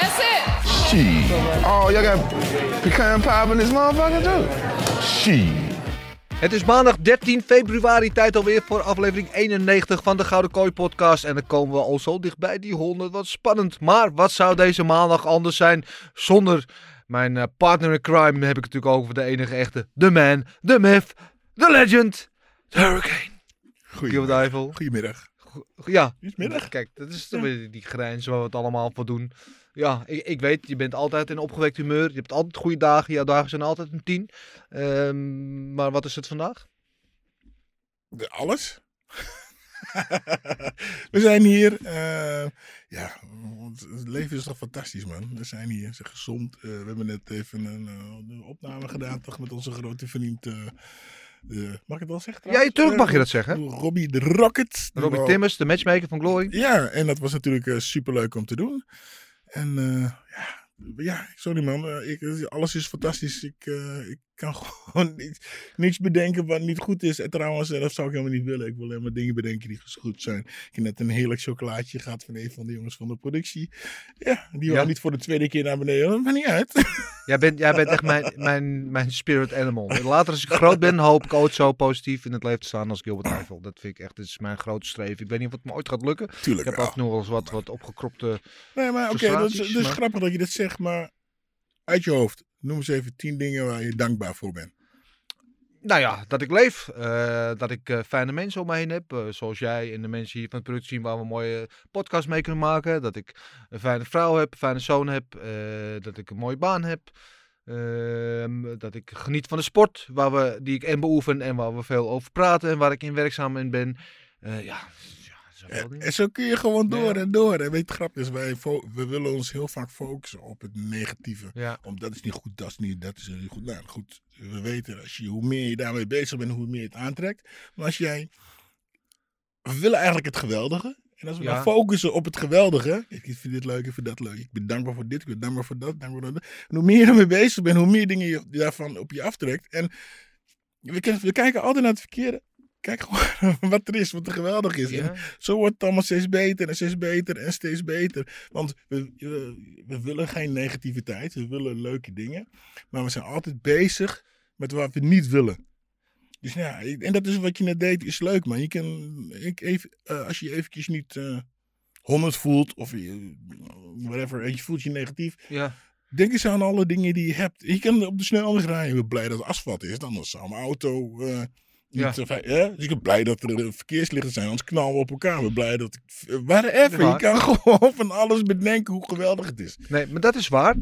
That's it. Shit. Oh, y'all got pecan pie in this motherfucker too? Shit. Het is maandag 13 februari, tijd alweer voor aflevering 91 van de Gouden Kooi podcast. En dan komen we al zo dichtbij die 100, wat spannend. Maar wat zou deze maandag anders zijn zonder mijn eh, partner in crime? Heb ik het natuurlijk over de enige echte, de man, de myth, de legend, de hurricane. Goedemiddag. Goedemiddag. Ja, Goedemiddag. kijk, dat is toch weer die grijns waar we het allemaal voor doen. Ja, ik, ik weet, je bent altijd in opgewekt humeur. Je hebt altijd goede dagen. Jouw dagen zijn altijd een tien. Ehm, maar wat is het vandaag? De- Alles? we zijn hier. eh, ja, het leven is toch fantastisch, man. We zijn hier, ze gezond. Eh, we hebben net even een, eh, een opname gedaan toch, met onze grote vriend. mag ik het wel zeggen? Ja, trouwens? tuurlijk mag je dat zeggen. Robbie de Rocket. Robbie Timmers, de matchmaker van Glory. Ja, en dat was natuurlijk super superleuk om te doen. En eh, ja, ja, sorry man, eh, ik, alles is fantastisch. Ik, eh, ik kan gewoon niet, niets bedenken wat niet goed is. En trouwens, eh, dat zou ik helemaal niet willen. Ik wil helemaal dingen bedenken die goed zijn. Ik heb net een heerlijk chocolaatje gehad van een van de jongens van de productie. Ja, die Ja. niet voor de tweede keer naar beneden. Dat maakt niet uit. Jij bent, jij bent echt mijn, mijn, mijn spirit animal. Later als ik groot ben, hoop ik ooit zo positief in het leven te staan als Gilbert Eiffel. Dat vind ik echt, dat is mijn grote streven. Ik weet niet of het me ooit gaat lukken. Tuurlijk Ik heb af en toe wel eens wat, wat opgekropte... Nee, maar oké, dat, is- frustraties, dat is maar- grappig dat je dat zegt, maar uit je hoofd. Noem eens even tien dingen waar je dankbaar voor bent. Nou ja, dat ik leef. eh, dat ik eh, fijne mensen om me heen heb. eh, zoals jij en de mensen hier van het productie waar we een mooie podcast mee kunnen maken. Dat ik een fijne vrouw heb, een fijne zoon heb. dat ik een mooie baan heb. ehm, dat ik geniet van de sport waar we, die ik en beoefen en waar we veel over praten en waar ik in werkzaam in ben. Ja, En, zo kun je gewoon door Ja. en door. En weet je, het grap is, wij we willen ons heel vaak focussen op het negatieve. Ja. Om dat is niet goed, dat is niet, dat is niet goed. Nou goed, we weten, als je, hoe meer je daarmee bezig bent, hoe meer je het aantrekt. Maar als jij, we willen eigenlijk het geweldige. En als we Ja. dan focussen op het geweldige. Ik vind dit leuk, ik vind dat leuk. Ik ben dankbaar voor dit, ik ben dankbaar voor dat, dankbaar voor dat. En hoe meer je ermee bezig bent, hoe meer dingen je daarvan op je aftrekt. En we, we kijken altijd naar het verkeerde. Kijk gewoon wat er is, wat er geweldig is. Ja. zo wordt het allemaal steeds beter en steeds beter en steeds beter. Want we, we, we willen geen negativiteit, we willen leuke dingen. Maar we zijn altijd bezig met wat we niet willen. Dus ja, en dat is wat je net deed, is leuk man. Je kan, ik even, eh, als je eventjes niet eh 100 voelt of je, whatever, en je voelt je negatief. Ja. Denk eens aan alle dingen die je hebt. Je kan op de snelweg rijden. Ik ben blij dat het asfalt is. Dan zou mijn auto niet Ja. hè? Dus ik ben blij dat er verkeerslichten zijn. Anders knallen we op elkaar. Ben blij dat ik... Whatever. Je kan gewoon van alles bedenken hoe geweldig het is. Nee, maar dat is waar.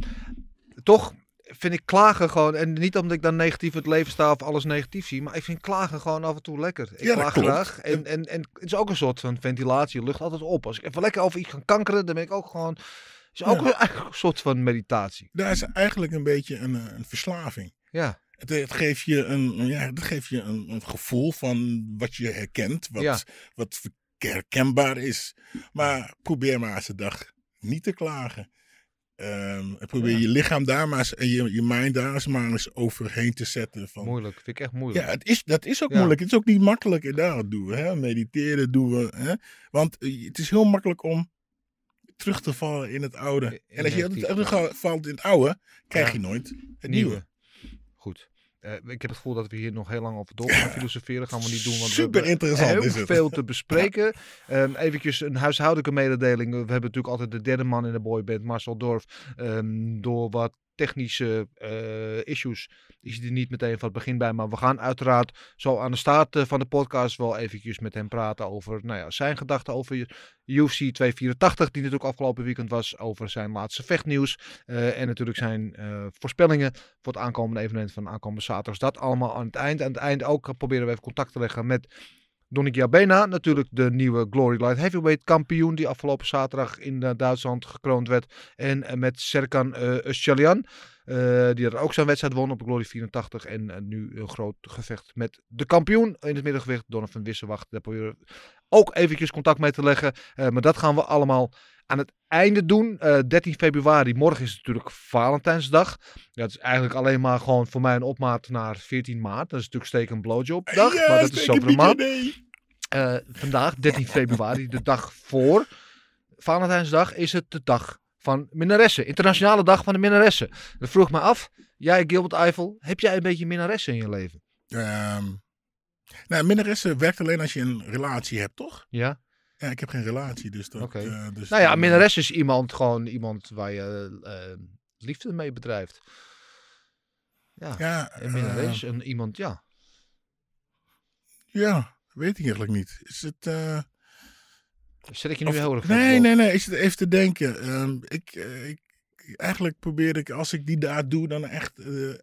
Toch vind ik klagen gewoon, en niet omdat ik dan negatief het leven sta of alles negatief zie, maar ik vind klagen gewoon af en toe lekker. Ik Ja, klaag klopt. graag. En, en, en het is ook een soort van ventilatie, lucht altijd op. Als ik even lekker over iets ga kankeren, dan ben ik ook gewoon, is ook Ja. eigenlijk een soort van meditatie. Daar is eigenlijk een beetje een, eh, een verslaving. Ja, Het, het geeft je, een, ja, het geeft je een, een gevoel van wat je herkent. Wat, Ja. wat herkenbaar is. Maar probeer maar eens een dag niet te klagen. Ehm, probeer Ja. je lichaam daar maar eens, en je, je mind daar eens maar eens overheen te zetten. Van, moeilijk. Vind ik echt moeilijk. Ja, het is, dat is ook Ja. moeilijk. Het is ook niet makkelijk. En daar doen we. Hè? Mediteren doen we. Hè? Want eh, het is heel makkelijk om terug te vallen in het oude. In en als je terugvalt in het oude, krijg je nooit het nieuwe. Nieuwe. Goed. eh, ik heb het gevoel dat we hier nog heel lang over door gaan filosoferen. Gaan we niet doen, want Super interessant heel is het. veel te bespreken. Even eventjes een huishoudelijke mededeling. We hebben natuurlijk altijd de derde man in de boyband, Marcel Dorf. Ehm, door wat technische eh, issues is hij er niet meteen van het begin bij. Maar we gaan uiteraard zo aan de start eh, van de podcast wel eventjes met hem praten over nou ja, zijn gedachten over UFC 284, die natuurlijk afgelopen weekend was, over zijn laatste vechtnieuws. eh, en natuurlijk zijn voorspellingen voor het aankomende evenement van aankomende zaterdag. Dat allemaal aan het eind. Aan het eind ook proberen we even contact te leggen met Donnik Jabena, natuurlijk de nieuwe Glory Light Heavyweight kampioen die afgelopen zaterdag in eh, Duitsland gekroond werd. En eh, met Serkan uh, die er ook zijn wedstrijd won op Glory 84. En nu een groot gevecht met de kampioen in het middengewicht, Donovan Wissewacht. Daar proberen we ook eventjes contact mee te leggen. Maar dat gaan we allemaal aan het einde doen. Eh, 13 februari, morgen is natuurlijk Valentijnsdag. Het is eigenlijk alleen maar gewoon voor mij een opmaat naar 14 maart. Dat is natuurlijk steek een blowjob dag, Ja, maar dat is een maand. Eh, vandaag, 13 februari, de dag voor Valentijnsdag, is het de dag van minnaressen. Internationale dag van de minnaressen. Dat vroeg me af, jij Gilbert Eiffel, heb jij een beetje minnaressen in je leven? Ehm, nou, minnaressen werkt alleen als je een relatie hebt, toch? Ja? Ja, ik heb geen relatie, dus dat... Eh, dus Nou ja, dan- minnares is iemand, gewoon iemand waar je eh, liefde mee bedrijft. Ja, Ja, een minnares, eh, een iemand, ja. ja, weet ik eigenlijk niet. Is het... eh, Zet ik je nu Of- heel erg Nee, op? nee, nee. Ik zit even te denken. Ehm, ik, eh, ik, eigenlijk probeer ik, als ik die daad doe, dan echt eh, eh,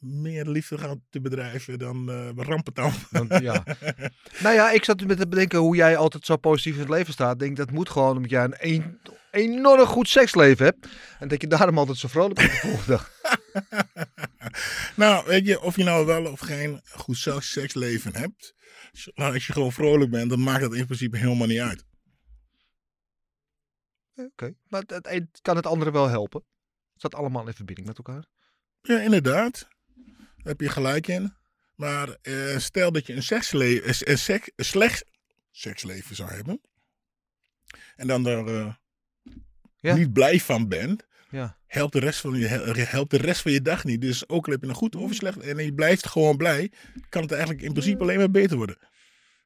meer liefde gaan te bedrijven dan eh rampentam. Want, ja. nou ja, ik zat met te bedenken hoe jij altijd zo positief in het leven staat. Ik denk dat moet gewoon omdat jij een, een enorm goed seksleven hebt. En dat je daarom altijd zo vrolijk bent de volgende dag. nou, weet je, of je nou wel of geen goed seks- seksleven hebt. Nou, als je gewoon vrolijk bent, dan maakt dat in principe helemaal niet uit. Oké, maar het, het een kan het andere wel helpen. Het staat allemaal in verbinding met elkaar. Ja, inderdaad. Daar heb je gelijk in. Maar eh, stel dat je een, seksle een, sek- een slecht seksleven zou hebben. En dan er eh, Ja. niet blij van bent. Ja. Helpt de, rest van je, helpt de rest van je dag niet. Dus ook al heb je een goed of een slecht. En je blijft gewoon blij. Kan het eigenlijk in principe alleen maar beter worden.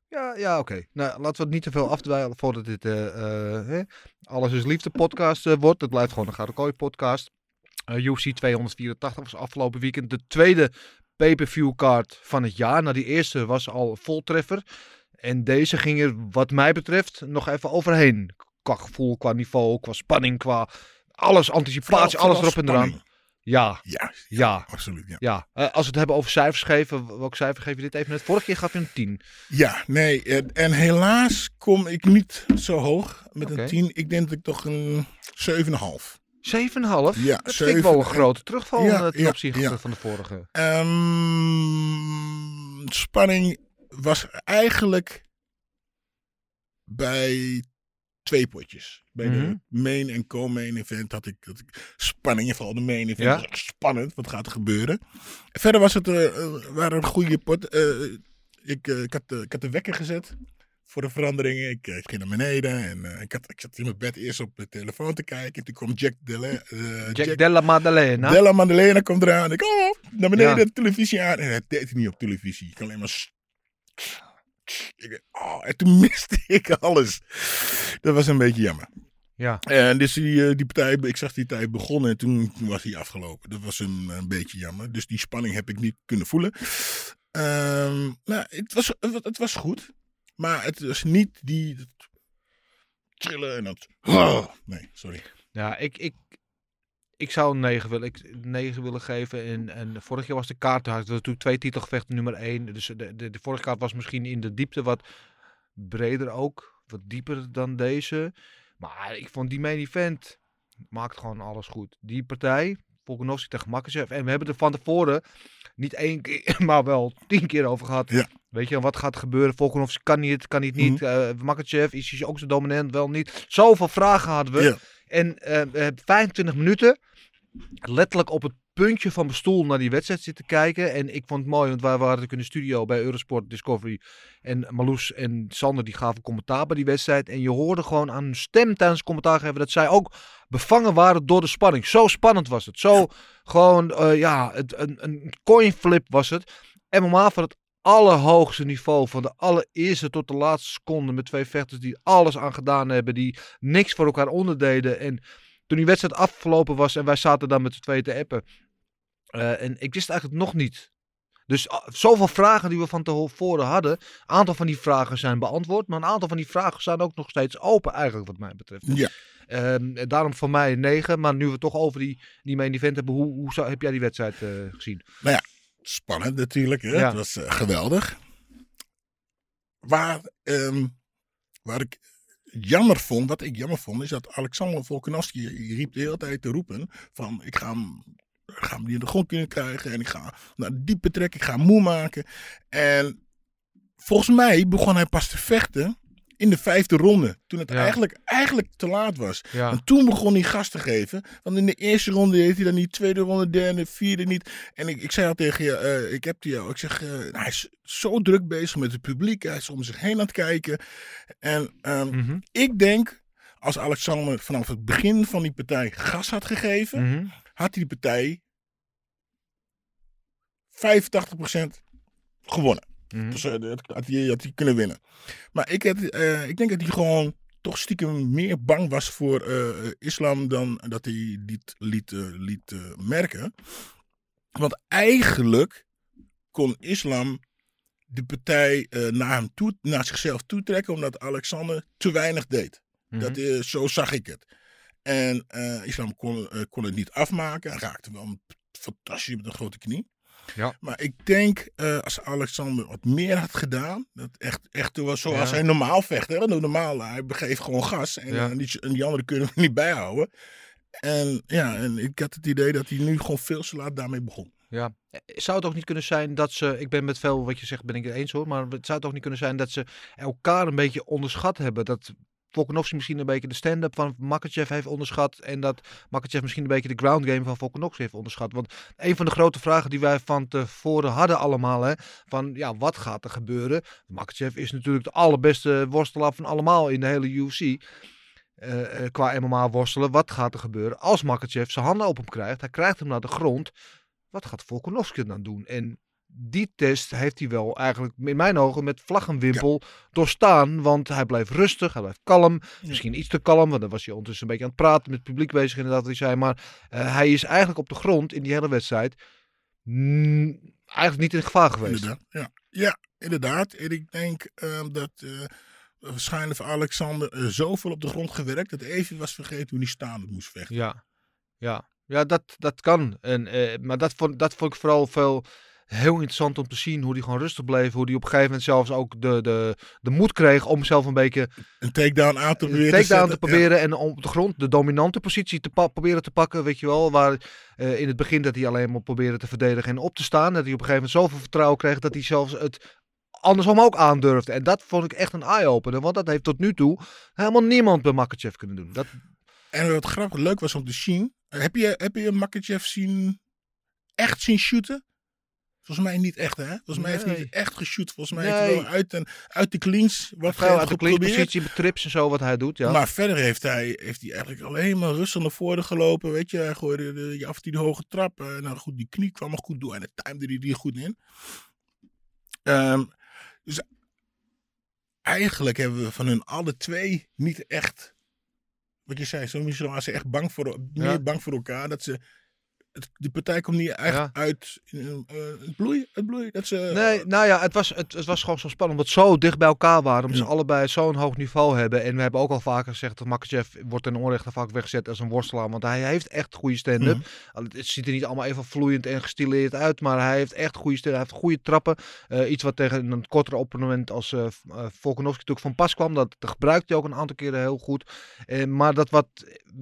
Ja, ja oké. Nou, laten we het niet te veel afdwijlen voordat dit eh, eh, hè, Alles is Liefde podcast eh, wordt. Het blijft gewoon een Gouden Kooi podcast. Eh UFC 284 was afgelopen weekend de tweede pay-per-view card van het jaar. Nou, die eerste was al voltreffer. En deze ging er wat mij betreft nog even overheen. Qua gevoel, qua niveau, qua spanning, qua alles, anticipatie, alles erop en eraan. Ja, Ja, ja, absoluut. Ja. ja. Eh, als we het hebben over cijfers geven, welk cijfer geef je dit even net? Vorige keer gaf je een 10. Ja, nee. En, en helaas kom ik niet zo hoog met een 10. Ik denk dat ik toch een 7,5. 7,5? Ja, dat vind ik wel een grote terugval Ja, eh, ten ja, opzichte ja. van de vorige. Ehm, spanning was eigenlijk bij twee potjes. Bij Mhm. de main en co-main event had ik, had ik spanning. En vooral de main event Ja. was echt spannend. Wat gaat er gebeuren? Verder was het, eh, eh, waren een goede pot. ik, ik, had, ik had de wekker gezet voor de veranderingen. Ik, eh, ik ging naar beneden en eh, ik, had, ik zat in mijn bed eerst op de telefoon te kijken. Toen kwam Jack, Dele, eh, Jack, Della Maddalena. Della Maddalena komt eraan. Ik, oh, naar beneden, Ja. de televisie aan. En het deed niet op televisie. Ik alleen maar... Ik, oh, en toen miste ik alles. Dat was een beetje jammer. Ja. En dus die, die partij, ik zag die tijd begonnen en toen, toen was hij afgelopen. Dat was een, een beetje jammer. Dus die spanning heb ik niet kunnen voelen. Ehm, nou, het was, het was goed. Maar het was niet die... dat trillen en dat... Nee, sorry. Ja, ik, ik, ik zou een 9 willen, ik, een 9 willen geven. En, en vorig jaar was de kaart, had natuurlijk twee titelgevechten, nummer 1. Dus de, de, de vorige kaart was misschien in de diepte wat breder ook. Wat dieper dan deze. Maar ik vond die main event maakt gewoon alles goed. Die partij, Volkanovski tegen Makachev. En we hebben er van tevoren niet één keer, maar wel tien keer over gehad. Ja. Weet je, wat gaat er gebeuren? Volkanovski kan niet, kan niet, niet. Mhm. Eh, Makachev, is hij ook zo dominant? Wel niet. Zoveel vragen hadden we. Ja. En eh, we hebben 25 minuten letterlijk op het puntje van mijn stoel naar die wedstrijd zitten kijken. En ik vond het mooi, want wij waren natuurlijk in de studio bij Eurosport Discovery. En Marloes en Sander die gaven commentaar bij die wedstrijd. En je hoorde gewoon aan hun stem tijdens het commentaar geven dat zij ook bevangen waren door de spanning. Zo spannend was het. Zo gewoon, eh, ja, het, een, een coin flip was het. MMA van het allerhoogste niveau. Van de allereerste tot de laatste seconde. Met twee vechters die alles aan gedaan hebben. Die niks voor elkaar onderdeden. En toen die wedstrijd afgelopen was en wij zaten dan met z'n tweeën te appen. eh, en ik wist eigenlijk nog niet. Dus ah, zoveel vragen die we van tevoren hadden. Een aantal van die vragen zijn beantwoord. Maar een aantal van die vragen staan ook nog steeds open eigenlijk wat mij betreft. Ja. Ehm, daarom voor mij een 9. Maar nu we het toch over die, die main event hebben. Hoe, hoe zou, heb jij die wedstrijd eh, gezien? Spannend natuurlijk. Hè? Ja. Het was eh, geweldig. Waar, ehm, waar ik jammer vond, wat ik jammer vond, is dat Alexander Volkanovski riep de hele tijd te roepen van ik ga hem, ga niet in de grond kunnen krijgen en ik ga naar diepe trekken, ik ga hem moe maken. En volgens mij begon hij pas te vechten in de vijfde ronde, toen het Ja. eigenlijk, eigenlijk te laat was. Ja. En toen begon hij gas te geven. Want in de eerste ronde deed hij dan niet, tweede ronde, derde, vierde niet. En ik, ik zei al tegen je, eh, ik heb die jou, ik zeg, eh, hij is zo druk bezig met het publiek. Hij is om zich heen aan het kijken. En ehm, Mhm. ik denk, als Alexander vanaf het begin van die partij gas had gegeven, Mhm. had hij die partij 85% gewonnen. Mhm. Dus eh, dat had hij, had hij kunnen winnen. Maar ik, had, eh, ik denk dat hij gewoon toch stiekem meer bang was voor eh, islam dan dat hij liet, liet, liet merken. Want eigenlijk kon islam de partij naar, hem toe, naar zichzelf toetrekken omdat Alexander te weinig deed. Dat, eh, zo zag ik het. En islam kon, kon het niet afmaken. Hij raakte wel fantastisch met een grote knie. Ja. Maar ik denk, eh, als Alexander wat meer had gedaan, dat echt, echt was zoals Ja. hij normaal vecht. Hè? Normaal, hij begeeft gewoon gas en, Ja. en die, en die anderen kunnen hem niet bijhouden. En ja, en ik had het idee dat hij nu gewoon veel te laat daarmee begon. Ja. Eh, Zou het ook niet kunnen zijn dat ze, ik ben met veel wat je zegt, ben ik het eens hoor, maar het zou het ook niet kunnen zijn dat ze elkaar een beetje onderschat hebben. Dat Volkanovski misschien een beetje de stand-up van Makachev heeft onderschat en dat Makachev misschien een beetje de ground game van Volkanovski heeft onderschat. Want een van de grote vragen die wij van tevoren hadden allemaal, hè, van ja, wat gaat er gebeuren? Makachev is natuurlijk de allerbeste worstelaar van allemaal in de hele UFC. eh, eh, qua MMA worstelen, wat gaat er gebeuren als Makachev zijn handen op hem krijgt? Hij krijgt hem naar de grond wat gaat Volkanovski dan doen? En die test heeft hij wel eigenlijk in mijn ogen met vlag en wimpel doorstaan. Want hij bleef rustig, hij bleef kalm. Misschien iets te kalm, want dan was hij ondertussen een beetje aan het praten met het publiek bezig inderdaad hij zei. Maar eh, hij is eigenlijk op de grond in die hele wedstrijd mm, eigenlijk niet in gevaar geweest. Inderdaad, ja. ja, inderdaad. En ik denk ehm, dat eh, waarschijnlijk voor Alexander eh, zoveel op de grond gewerkt dat even was vergeten hoe hij staande moest vechten. Ja, ja. ja dat, dat kan. En, maar dat vond, dat vond ik vooral veel heel interessant om te zien. Hoe hij gewoon rustig bleef. Hoe hij op een gegeven moment zelfs ook de, de, de moed kreeg om zelf een beetje Een takedown aan te een proberen takedown te proberen. En op de grond de dominante positie te proberen te pakken. Weet je wel. Waar eh, in het begin dat hij alleen maar probeerde te verdedigen en op te staan. Dat hij op een gegeven moment zoveel vertrouwen kreeg. Dat hij zelfs het andersom ook aandurfde. En dat vond ik echt een eye-opener. Want dat heeft tot nu toe helemaal niemand bij Makachev kunnen doen. Dat. En wat grappig leuk was om te zien. Heb je, heb je Makachev zien, echt zien shooten? Volgens mij niet echt, hè? Volgens mij heeft hij niet echt geshoot. Volgens mij Nee. heeft hij wel uit, en, uit de cleans wat Vrij uit de met trips en zo wat hij doet. Ja. Maar verder heeft hij, heeft hij eigenlijk alleen maar rustig naar voren gelopen. Weet je, hij gooide de, de- af en toe de hoge trap. En nou goed, die knie kwam er goed door en de timde hij die goed in. Ehm, dus eigenlijk hebben we van hun alle twee niet echt, wat je zei, zo waren ze echt bang voor, meer Ja. bang voor elkaar. Dat ze, het, de partij komt niet echt Ja. uit in, eh, het bloei. Het bloei dat ze, Nee, nou ja, het was, het, het was gewoon zo spannend. Omdat ze zo dicht bij elkaar waren. Omdat Ja. ze allebei zo'n hoog niveau hebben. En we hebben ook al vaker gezegd dat Makachev wordt ten onrechte vaak weggezet als een worstelaar. Want hij heeft echt goede stand-up. Mhm. Het ziet er niet allemaal even vloeiend en gestileerd uit. Maar hij heeft echt goede stand Hij heeft goede trappen. Eh, iets wat tegen een kortere opponent als eh eh, Volkanovski natuurlijk van pas kwam. Dat gebruikte hij ook een aantal keren heel goed. Eh, maar dat wat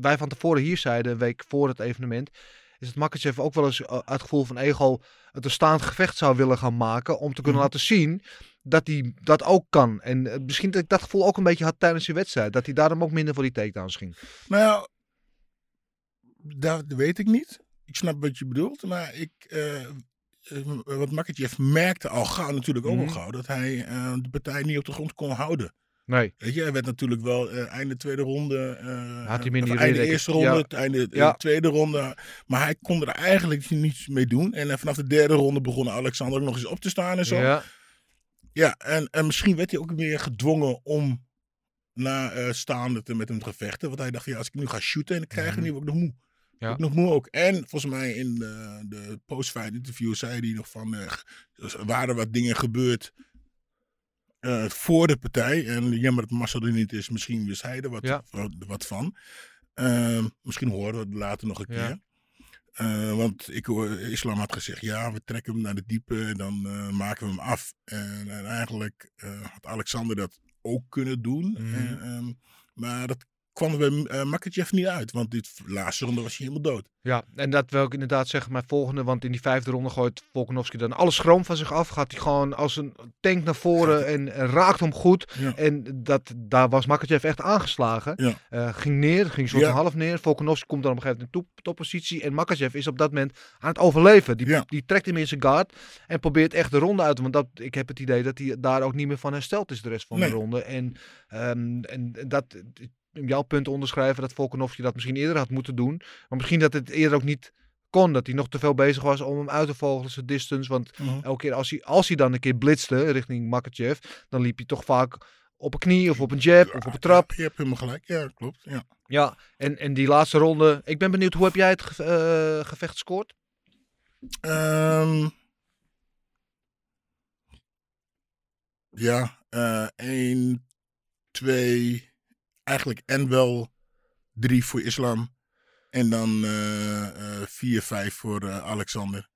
wij van tevoren hier zeiden, een week voor het evenement. Is dat Makachev ook wel eens eh, uit het gevoel van ego het een staand gevecht zou willen gaan maken. Om te kunnen Mhm. laten zien dat hij dat ook kan. En eh, misschien dat ik dat gevoel ook een beetje had tijdens die wedstrijd. Dat hij daarom ook minder voor die takedowns ging. Nou ja, dat weet ik niet. ik snap wat je bedoelt, maar ik, eh, wat Makachev merkte al gauw, natuurlijk ook Mhm. al gauw, dat hij de partij niet op de grond kon houden. Nee. Weet je, hij werd natuurlijk wel eh, einde tweede ronde, eh, Had hij die einde eerste ronde, ja. einde eh, Ja. tweede ronde. Maar hij kon er eigenlijk niets mee doen. En vanaf de derde ronde begon Alexander ook nog eens op te staan en zo. Ja. Ja, en, en misschien werd hij ook weer gedwongen om na staande te met hem te gevechten. Want hij dacht, ja, als ik nu ga shooten en ik krijg hem nu, word ik nog moe. Ja. Nog moe ook. En volgens mij in de, de post-fight interview zei hij nog van, er waren wat dingen gebeurd eh, voor de partij. En jammer dat Marcel er niet is, misschien wist hij er wat, Ja. wat, wat van. Ehm, misschien horen we het later nog een Ja. keer. Eh, want ik hoor, Islam had gezegd, ja, we trekken hem naar de diepe en dan eh, maken we hem af. En, en eigenlijk had Alexander dat ook kunnen doen. Mhm. En, ehm, maar dat kwam er bij uh, Makachev niet uit, want dit laatste ronde was hij helemaal dood. Ja, en dat wil ik inderdaad zeggen, mijn volgende, want in die vijfde ronde gooit Volkanovski dan alle schroom van zich af. Gaat hij gewoon als een tank naar voren en, en raakt hem goed. Ja. En dat, daar was Makachev echt aangeslagen. Ja. Eh, ging neer, ging soort half neer. Volkanovski komt dan op een gegeven moment in top, toppositie. En Makachev is op dat moment aan het overleven. Die, die trekt hem in zijn guard en probeert echt de ronde uit. Want dat, ik heb het idee dat hij daar ook niet meer van hersteld is de rest van Nee. de ronde. En, ehm, en dat, jouw punt onderschrijven, dat Volkanovski dat misschien eerder had moeten doen. Maar misschien dat het eerder ook niet kon. Dat hij nog te veel bezig was om hem uit te vogelen, zijn distance. Want Mhm. elke keer als hij, als hij dan een keer blitzte richting Makachev, dan liep hij toch vaak op een knie of op een jab of op een trap. Ja, je hebt helemaal gelijk. Ja, klopt. Ja. Ja, en, en die laatste ronde. Ik ben benieuwd, hoe heb jij het ge- eh, gevecht gescoord? Ehm, ja, eh 1, 2, eigenlijk en wel 3 voor Islam. En dan 4, 5 voor eh, Alexander.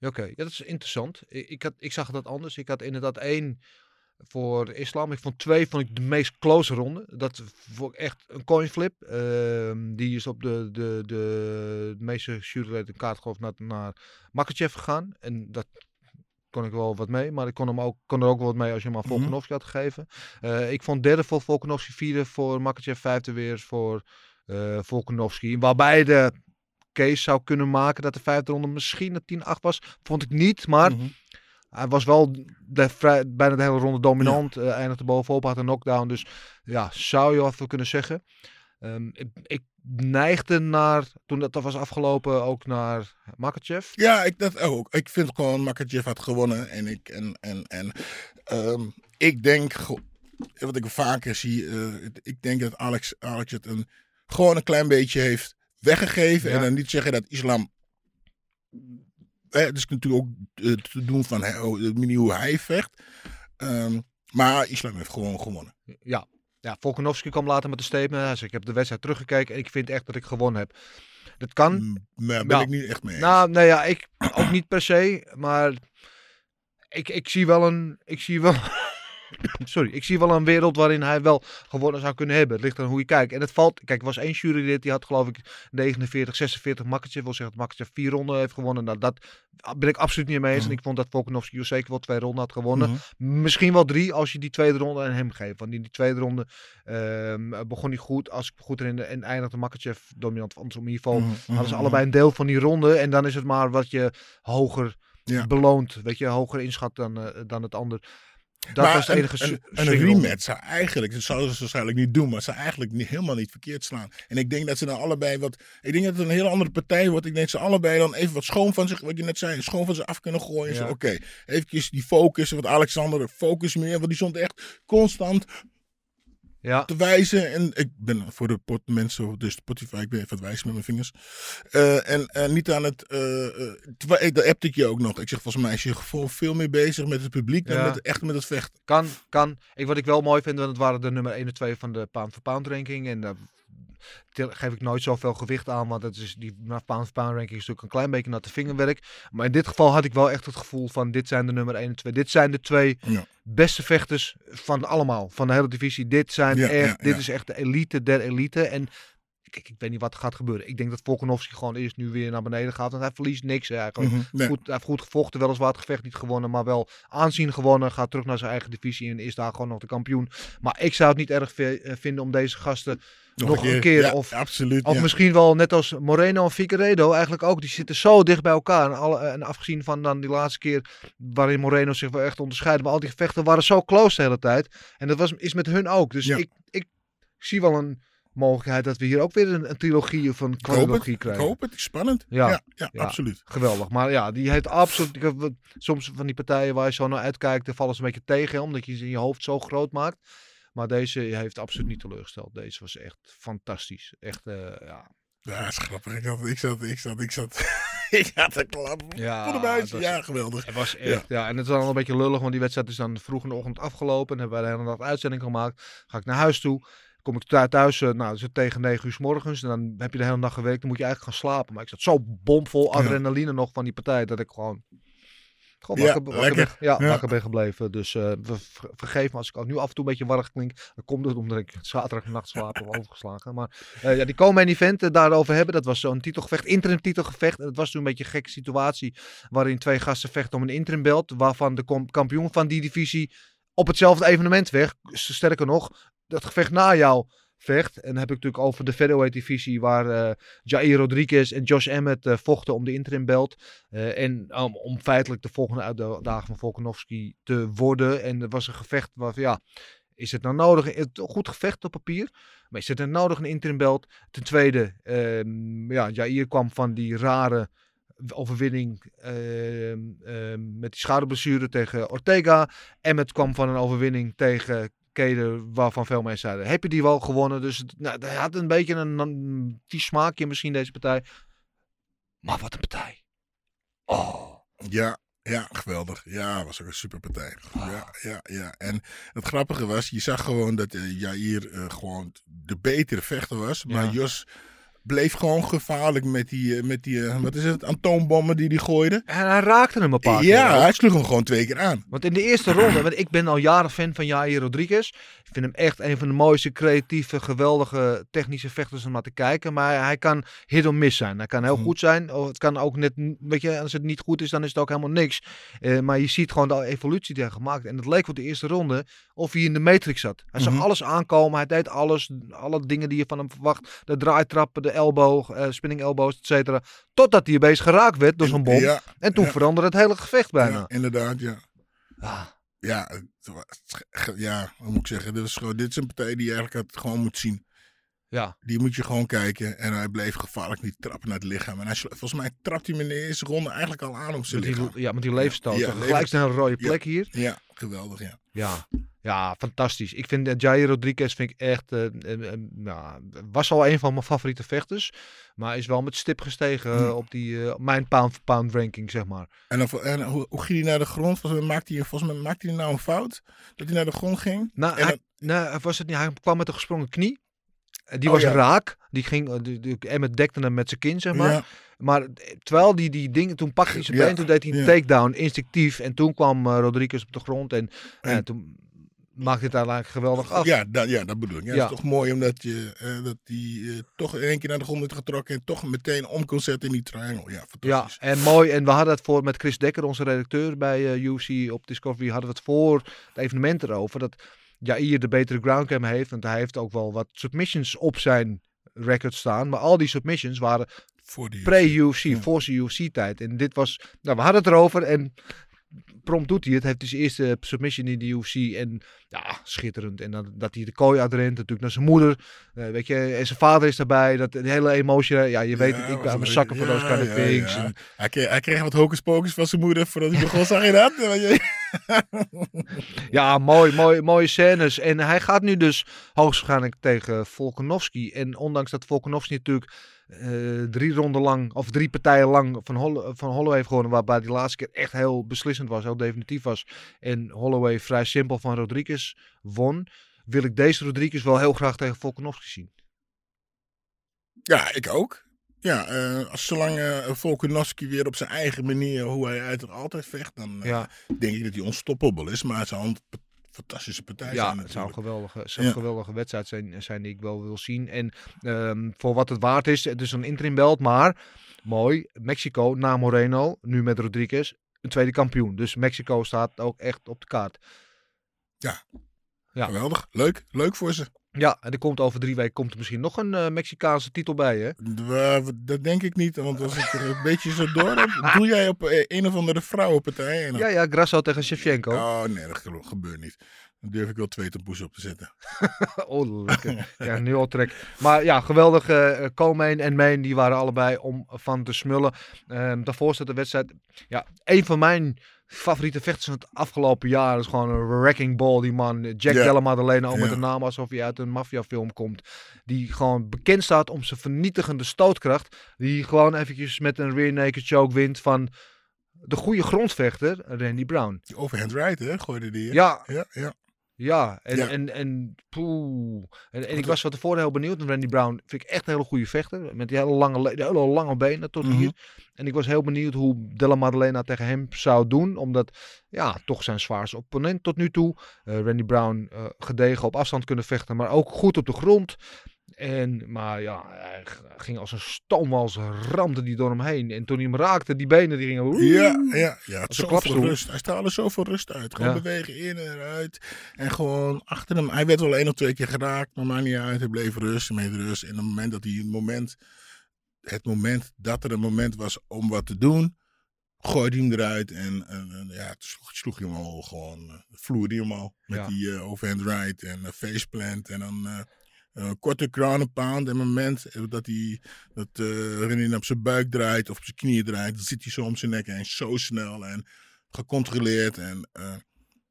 Oké, ja, dat is interessant. Ik, ik, had, ik zag dat anders. Ik had inderdaad één voor islam. Ik vond twee vond ik de meest close ronde. Dat vond ik echt een coin flip. Ehm, die is op de, de, de, meeste een kaart geloof naar, naar Makachev gegaan. En dat kon ik wel wat mee. Maar ik kon, hem ook, kon er ook wel wat mee als je hem aan Mhm. Volkanovski had gegeven. Eh, ik vond derde voor Volkanovski, vierde voor Makachev, vijfde weer voor eh Volkanovski. Waarbij de case zou kunnen maken dat de vijfde ronde misschien een 10-8 was. Vond ik niet, maar Mhm. hij was wel de, vrij, bijna de hele ronde dominant. eh, eindigde bovenop, had een knockdown. Dus ja, zou je wat voor kunnen zeggen. Ehm, ik, ik neigde naar, toen dat was afgelopen, ook naar Makachev. Ja, ik dat ook. Ik vind gewoon Makachev had gewonnen. En ik, en, en, en, ehm, ik denk, wat ik vaker zie, eh, ik denk dat Alex, Alex het een, gewoon een klein beetje heeft weggegeven. Ja. En dan niet zeggen dat islam. Het is natuurlijk ook eh, te doen van oh, de manier hoe hij vecht. Ehm, maar islam heeft gewoon gewonnen. Ja, ja Volkanovski kwam later met de statement. Hij zei, ik heb de wedstrijd teruggekeken en ik vind echt dat ik gewonnen heb. Dat kan. Mm, Maar ben Ja. ik niet echt mee. eens. Nou, nee, ja, ik ook niet per se, maar ik, ik zie wel een, ik zie wel, sorry, ik zie wel een wereld waarin hij wel gewonnen zou kunnen hebben. Het ligt aan hoe je kijkt. En het valt, kijk, er was één jurylid die had geloof ik 49, 46 Makachev, wil zeggen dat Makachev vier ronden heeft gewonnen. Nou, dat ben ik absoluut niet mee eens. En ik vond dat Volkanovski zeker wel twee ronden had gewonnen. Mhm. Misschien wel drie als je die tweede ronde aan hem geeft. Want in die tweede ronde ehm, begon hij goed. Als ik goed herinner. En eindigde Makachev dominant. Andersom in ieder geval. Mhm, Hadden ze mhm, allebei een deel van die ronde. En dan is het maar wat je hoger Ja. beloont. Weet je, hoger inschat dan, eh, dan het ander. Dat Maar was het enige een, een, rematch zou eigenlijk, dat zouden ze waarschijnlijk niet doen, maar zou eigenlijk niet, helemaal niet verkeerd slaan. En ik denk dat ze dan allebei wat, ik denk dat het een hele andere partij wordt. Ik denk dat ze allebei dan even wat schoon van zich, wat je net zei, schoon van zich af kunnen gooien. En Ja. Oké, eventjes die focus, wat Alexander de focus meer, want die stond echt constant Ja, te wijzen. En ik ben voor de pot, mensen, dus Spotify, ik ben even aan het wijzen met mijn vingers. Eh, en eh, niet aan het, eh dat appte ik je ook nog. Ik zeg, volgens mij is je gewoon veel meer bezig met het publiek dan met, echt met het vechten. kan, kan. Ik, wat ik wel mooi vind, want het waren de nummer 1 en 2 van de pound for pound ranking. En daar geef ik nooit zoveel gewicht aan, want het is die pound for pound ranking is natuurlijk een klein beetje natte vingerwerk. Maar in dit geval had ik wel echt het gevoel van dit zijn de nummer 1 en 2. Dit zijn de twee Ja. beste vechters van allemaal, van de hele divisie. Dit zijn Ja, echt, ja, dit is echt de elite der elite. En kijk, ik weet niet wat er gaat gebeuren. Ik denk dat Volkanovski gewoon eerst nu weer naar beneden gaat, want hij verliest niks eigenlijk. Mhm, nee. Goed, hij heeft goed gevochten, weliswaar het gevecht niet gewonnen, maar wel aanzien gewonnen. Gaat terug naar zijn eigen divisie en is daar gewoon nog de kampioen. Maar ik zou het niet erg eh, vinden om deze gasten nog, een keer. Ja, of absoluut. of ja. misschien wel net als Moreno en Figueiredo eigenlijk ook. Die zitten zo dicht bij elkaar. En, alle, en afgezien van dan die laatste keer waarin Moreno zich wel echt onderscheidde. Maar al die gevechten waren zo close de hele tijd. En dat was, is met hun ook. Dus Ja. ik, ik zie wel een mogelijkheid dat we hier ook weer een, een trilogie of een het. quadrilogie Ik krijgen. hoop het. Spannend. Ja. Ja, ja, Ja. absoluut. Geweldig. Maar ja, die heeft absoluut. ik heb wat- Soms van die partijen waar je zo naar uitkijkt, daar vallen ze een beetje tegen. Omdat je ze in je hoofd zo groot maakt. Maar deze heeft absoluut niet teleurgesteld. Deze was echt fantastisch. Echt, eh, ja. Ja, dat is grappig. Ik, had, ik zat, ik zat, ik zat, ik had te klappen. Ja, Voor de buis. Ja, geweldig. Het was echt, ja. En het is dan wel een beetje lullig, want die wedstrijd is dan vroeg in de ochtend afgelopen. En hebben wij de hele dag uitzending gemaakt. Ga ik naar huis toe. Kom ik thu- thuis, eh, nou, is het tegen 9 uur s morgens. En dan heb je de hele dag gewerkt. Dan moet je eigenlijk gaan slapen. Maar ik zat zo bomvol Ja. adrenaline nog van die partij. Dat ik gewoon, gewoon Ja, wakker, wakker, ben, lekker. ja, Ja. wakker ben gebleven. Dus eh, ver- ver- vergeef me als ik ook nu af en toe een beetje warrig klink. Dan komt het omdat ik zaterdag nacht slaap of overgeslagen. Maar eh, ja, die komen event eh, daarover hebben. Dat was zo'n titelgevecht, interim titelgevecht. En het was toen een beetje een gekke situatie. Waarin twee gasten vechten om een interim belt. Waarvan de kampioen van die divisie op hetzelfde evenement weg. Sterker nog, dat gevecht na jou vecht. En dan heb ik natuurlijk over de featherweight divisie. Waar eh, Jair Rodriguez en Josh Emmett eh, vochten om de interim belt. Eh, en um, om feitelijk de volgende uitdaging van Volkanovski te worden. En er was een gevecht waar, ja, is het nou nodig? Het, goed gevecht op papier. Maar is het nou nodig een interim belt? Ten tweede, ehm, ja, Jair kwam van die rare overwinning ehm, ehm, met die schouderblessure tegen Ortega. Emmet kwam van een overwinning tegen Waarvan veel mensen zeiden, heb je die wel gewonnen? Dus nou, hij had een beetje een, een vies smaakje misschien deze partij. Maar wat een partij. Oh. Ja, ja, geweldig. Ja, was ook een superpartij. Ah. Ja, ja, ja. En het grappige was, je zag gewoon dat uh, Jair uh, gewoon de betere vechter was. Maar Ja. Jos bleef gewoon gevaarlijk met die, uh, met die uh, wat is het, atoombommen die hij gooide. En hij raakte hem een paar keer. Ja, hij sloeg hem gewoon twee keer aan. Want in de eerste ronde, want ik ben al jaren fan van Jair Rodriguez. Ik vind hem echt een van de mooiste, creatieve, geweldige technische vechters om naar te kijken. Maar hij kan hit or miss zijn. Hij kan heel Mhm. goed zijn. Of het kan ook net, weet je, als het niet goed is, dan is het ook helemaal niks. Eh, maar je ziet gewoon de evolutie die hij gemaakt. En het leek voor de eerste ronde of hij in de matrix zat. Hij zag Mhm. alles aankomen. Hij deed alles. Alle dingen die je van hem verwacht. De draaitrappen, de elbow, eh, spinning elbows, et cetera. Totdat hij opeens geraakt werd door zo'n bom. Ja, en toen ja. veranderde het hele gevecht bijna. ja, inderdaad, ja. Ah. Ja, ja, hoe moet ik zeggen? Dit is, gewoon, dit is een partij die je eigenlijk had gewoon moet zien. Ja. Die moet je gewoon kijken. En hij bleef gevaarlijk niet trappen naar het lichaam. En hij, volgens mij trapt hij hem in de eerste ronde eigenlijk al aan op zijn Met lichaam. die, ja, met die leefstoot. Ja, Gelijk een rode Ja. plek hier. Ja, geweldig, ja. Ja. ja, fantastisch. Ik vind uh, Jair Rodriguez vind ik echt, eh, eh, nou, was al een van mijn favoriete vechters. Maar is wel met stip gestegen eh, Hm. op die, mijn pound-for-pound ranking, zeg maar. En, dan, en hoe, hoe ging hij naar de grond? Volgens mij maakte hij, volgens mij maakte hij nou een fout. Dat hij naar de grond ging. Nou, En hij, nou, was het niet, hij kwam met een gesprongen knie. Eh, Die Oh, was ja. raak. Die ging, eh, die, die, Emmet dekte hem met zijn kin, zeg maar. Ja. Maar eh, terwijl die, die dingen, toen pakte hij zijn Ja, been, toen deed hij een ja. takedown, instinctief. En toen kwam Rodriguez op de grond en, En- toen maakte hij het eigenlijk geweldig af. Ja, dat, ja, dat bedoel ik. Ja, Ja. Het is toch mooi omdat je dat die eh, toch in één keer naar de grond heeft getrokken. En toch meteen om kon zetten in die triangle. Ja, Ja, fantastisch. en mooi. En we hadden het voor met Chris Dekker, onze redacteur bij eh UC op Discovery, hadden we het voor het evenement erover. Dat Jair de betere ground game heeft. Want hij heeft ook wel wat submissions op zijn record staan. Maar al die submissions waren Voor die pre-UFC, Ja. voor zijn UFC-tijd. En dit was, nou we hadden het erover en prompt doet hij het. Heeft zijn eerste submission in de UFC en ja, schitterend. En dan, dat hij de kooi uitrent, natuurlijk naar zijn moeder. eh, weet je, en zijn vader is daarbij. Dat de hele emotie, ja je weet Ja, ik ben mijn zakken voor those kind of things. En- Hij, kreeg, hij kreeg wat hocus pocus van zijn moeder voordat hij begon. Zag je dat? Ja, mooi, mooi, mooie scènes. En hij gaat nu dus hoogstwaarschijnlijk tegen Volkanovski. En ondanks dat Volkanovski natuurlijk eh, drie ronden lang, of drie partijen lang van, Holl van Holloway heeft gewonnen. Waarbij die laatste keer echt heel beslissend was, heel definitief was. En Holloway vrij simpel van Rodriguez won. Wil ik deze Rodriguez wel heel graag tegen Volkanovski zien. Ja, ik ook. Ja, eh, als zolang eh Volkanovski weer op zijn eigen manier, hoe hij uiteraard altijd vecht, dan Ja. denk ik dat hij unstoppable is. Maar een p- fantastische partij Ja, zijn het zou een geweldige, zou Ja. geweldige wedstrijd zijn, zijn die ik wel wil zien. En ehm, voor wat het waard is, het is een interim belt, maar mooi. Mexico na Moreno, nu met Rodriguez, een tweede kampioen. Dus Mexico staat ook echt op de kaart. Ja. Geweldig. Leuk. Leuk voor ze. Ja, en er komt over drie weken komt er misschien nog een eh, Mexicaanse titel bij, hè? Dat denk ik niet, want als ik er een beetje zo door heb, doe jij op eh, een of andere vrouwenpartij. En dan- Ja, ja, Grasso tegen Shevchenko. Oh nee, dat gebeurt niet. Dan durf ik wel twee taboes op te zetten. Oh, lekker. Ja, nu al trek. Maar ja, geweldig. Comeen en Main, die waren allebei om van te smullen. Ehm daarvoor staat de wedstrijd. Ja, een van mijn favoriete vechters van het afgelopen jaar is gewoon een wrecking ball. Die man, Jack Ja. Della Maddalena, ook met een naam alsof hij uit een maffiafilm komt. Die gewoon bekend staat om zijn vernietigende stootkracht. Die gewoon eventjes met een rear naked choke wint van de goede grondvechter, Randy Brown. Die overhand right, hè, gooide die. hè? Ja, Ja, ja. Ja, en, Ja. en, en, poeh. en, en ik was van tevoren heel benieuwd. Randy Brown vind ik echt een hele goede vechter. Met die hele lange, die hele lange benen tot Mhm. hier. En ik was heel benieuwd hoe Della Maddalena tegen hem zou doen. Omdat, ja, toch zijn zwaarste opponent tot nu toe. Eh, Randy Brown eh, gedegen op afstand kunnen vechten, maar ook goed op de grond. En, maar ja, hij ging als een stoomwals, ramde die door hem heen. En toen hij hem raakte, die benen die gingen... Ja, ja, ja. Het zoveel rust. Hij straalde zoveel rust uit. Gewoon Ja. bewegen in en eruit. En gewoon achter hem. Hij werd wel één of twee keer geraakt, maar maakt niet uit. Hij bleef rust, met rust. En op het moment dat hij een moment, het moment dat er een moment was om wat te doen, gooide hij hem eruit. En, en, en ja, toen sloeg, sloeg hij hem al gewoon, uh, vloerde hij hem al. Met Ja. die eh, overhand right en uh, faceplant. En dan eh, een korte crown and pound. En op het moment eh, dat hij dat uh, René op zijn buik draait of op zijn knieën draait, dan zit hij zo om zijn nek heen. Zo snel en gecontroleerd. En uh,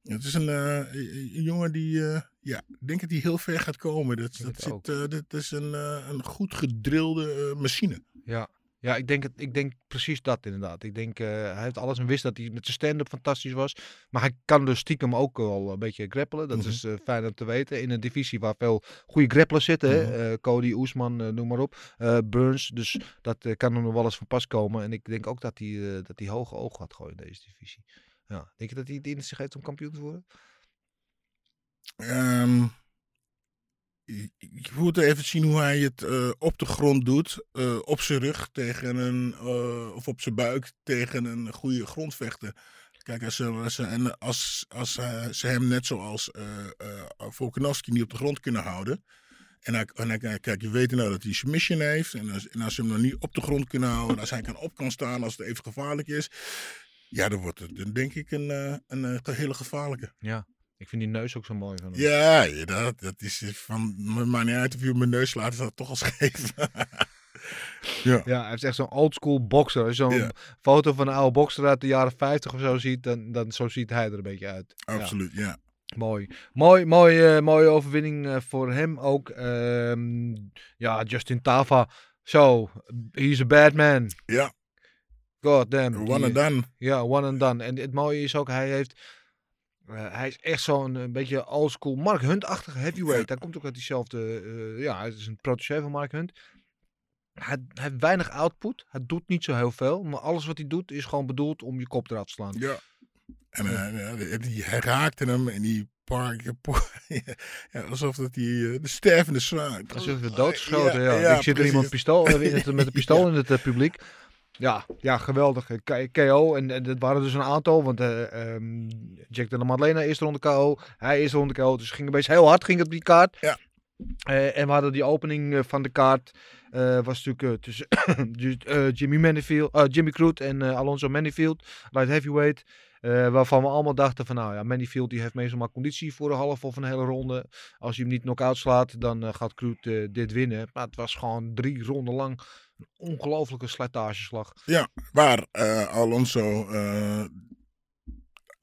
het is een, uh, een jongen die, uh, ja, ik denk dat hij heel ver gaat komen. Dat, dat, zit, uh, dat is een, een goed gedrilde machine. Ja. Ja, ik denk, het, ik denk precies dat inderdaad. Ik denk, uh, hij heeft alles en wist dat hij met zijn stand-up fantastisch was. Maar hij kan dus stiekem ook wel een beetje grappelen. Dat mm -hmm. is uh, fijn om te weten. In een divisie waar veel goede grapplers zitten. Mm -hmm. uh, Cody, Oesman, noem maar op. Burns. Dus dat kan er nog wel eens van pas komen. En ik denk ook dat hij, dat hij hoge ogen gaat gooien in deze divisie. Ja. Denk je dat hij het in zich heeft om kampioen te worden? Um, ik moet even zien hoe hij het uh, op de grond doet. Uh, op zijn rug tegen een. Uh, of op zijn buik tegen een goede grondvechter. Kijk, als, en als, ze hem net zoals Volkanovski niet op de grond kunnen houden. En, en kijk, je weet nou dat hij submission heeft. En als, en als ze hem dan niet op de grond kunnen houden. Als hij kan op kan staan als het even gevaarlijk is. Ja, dan wordt het denk ik een, een, een hele gevaarlijke. Ja. Ik vind die neus ook zo mooi van hem. Ja, dat, dat is van. Maar niet uit of je mijn neus slaat, is dat toch al scheef. ja. ja, hij heeft echt zo'n oldschool boxer. Als je zo'n ja. foto van een oude boxer uit de jaren 50 of zo ziet, dan, dan zo ziet hij er een beetje uit. Absoluut, ja. ja. Mooi. Mooi, mooi, uh, mooie overwinning uh, voor hem ook. Uh, ja, Justin Tava. Zo, so, he's a bad man. Ja. God damn. One and done. Ja, one and done. En het mooie is ook, hij heeft... Uh, hij is echt zo'n een beetje oldschool Mark Hunt-achtige heavyweight. Hij komt ook uit diezelfde... Uh, ja, hij is een protégé van Mark Hunt. Hij, hij, heeft weinig output. Hij doet niet zo heel veel. Maar alles wat hij doet is gewoon bedoeld om je kop eraf te slaan. Ja. En uh, die, hij raakte hem en die park... ja, alsof dat die de stervende zwaan... Alsof hij doodgeschoten, ja. ja. ja ik zit er iemand pistool, met een pistool in het publiek. Ja, ja, geweldig. KO. En, en dat waren dus een aantal. Want uh, um, Jack de la Madeleine eerste ronde KO. Hij eerste ronde KO. Dus ging beetje heel hard ging het op die kaart. Ja. Uh, en we hadden die opening uh, van de kaart. was natuurlijk tussen Jimmy Manifield, Jimmy Crute en Alonso Manifield. Light heavyweight. Waarvan we allemaal dachten van nou ja, Manifield die heeft meestal maar conditie voor een half of een hele ronde. Als je hem niet knock-out slaat, dan gaat Crute dit winnen. Maar het was gewoon drie ronden lang een ongelofelijke slijtageslag. Ja, waar Alonso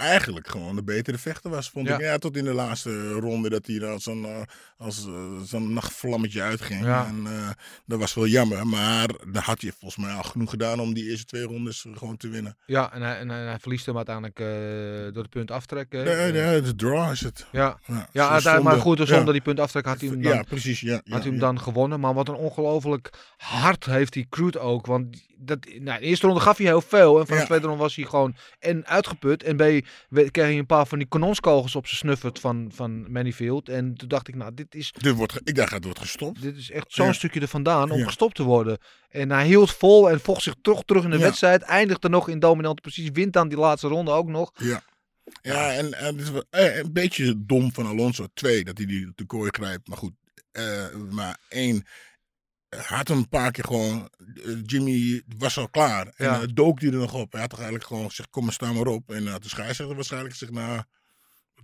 eigenlijk gewoon de betere vechter was, vond ja. ik. Ja, tot in de laatste ronde dat hij als een, uh, als, zo'n nachtvlammetje uitging. Ja. En dat was wel jammer, maar dan had hij volgens mij al genoeg gedaan om die eerste twee rondes gewoon te winnen. Ja, en hij, en hij, hij verliest hem uiteindelijk door de punt aftrekken. Ja, ja, de draw is het. Ja, ja, maar goed, zonder ja. die punt aftrekken had hij hem dan, ja, precies, ja, had hij hem dan gewonnen. Maar wat een ongelooflijk hard heeft die Crude ook, want dat, nou, in de eerste ronde gaf hij heel veel. En van de tweede ronde was hij gewoon en uitgeput. En B, kreeg hij een paar van die kanonskogels op zijn snuffert van, van Manifield. En toen dacht ik, nou, dit is... Dit wordt, ik dacht, het wordt gestopt. Dit is echt zo'n ja. stukje er vandaan om ja. gestopt te worden. En hij hield vol en vocht zich toch terug in de wedstrijd. Eindigde nog in dominante positie. Wint dan die laatste ronde ook nog. Ja. Ja, en, en het is wel, eh, een beetje dom van Alonso 2 dat hij die de kooi grijpt. Maar goed, Eh, maar één, had hem een paar keer gewoon. eh, Jimmy was al klaar. En Ja. eh, dook hij er nog op. Hij had toch eigenlijk gewoon gezegd: kom maar, sta maar op. En had de scheidsrechter waarschijnlijk gezegd: nou,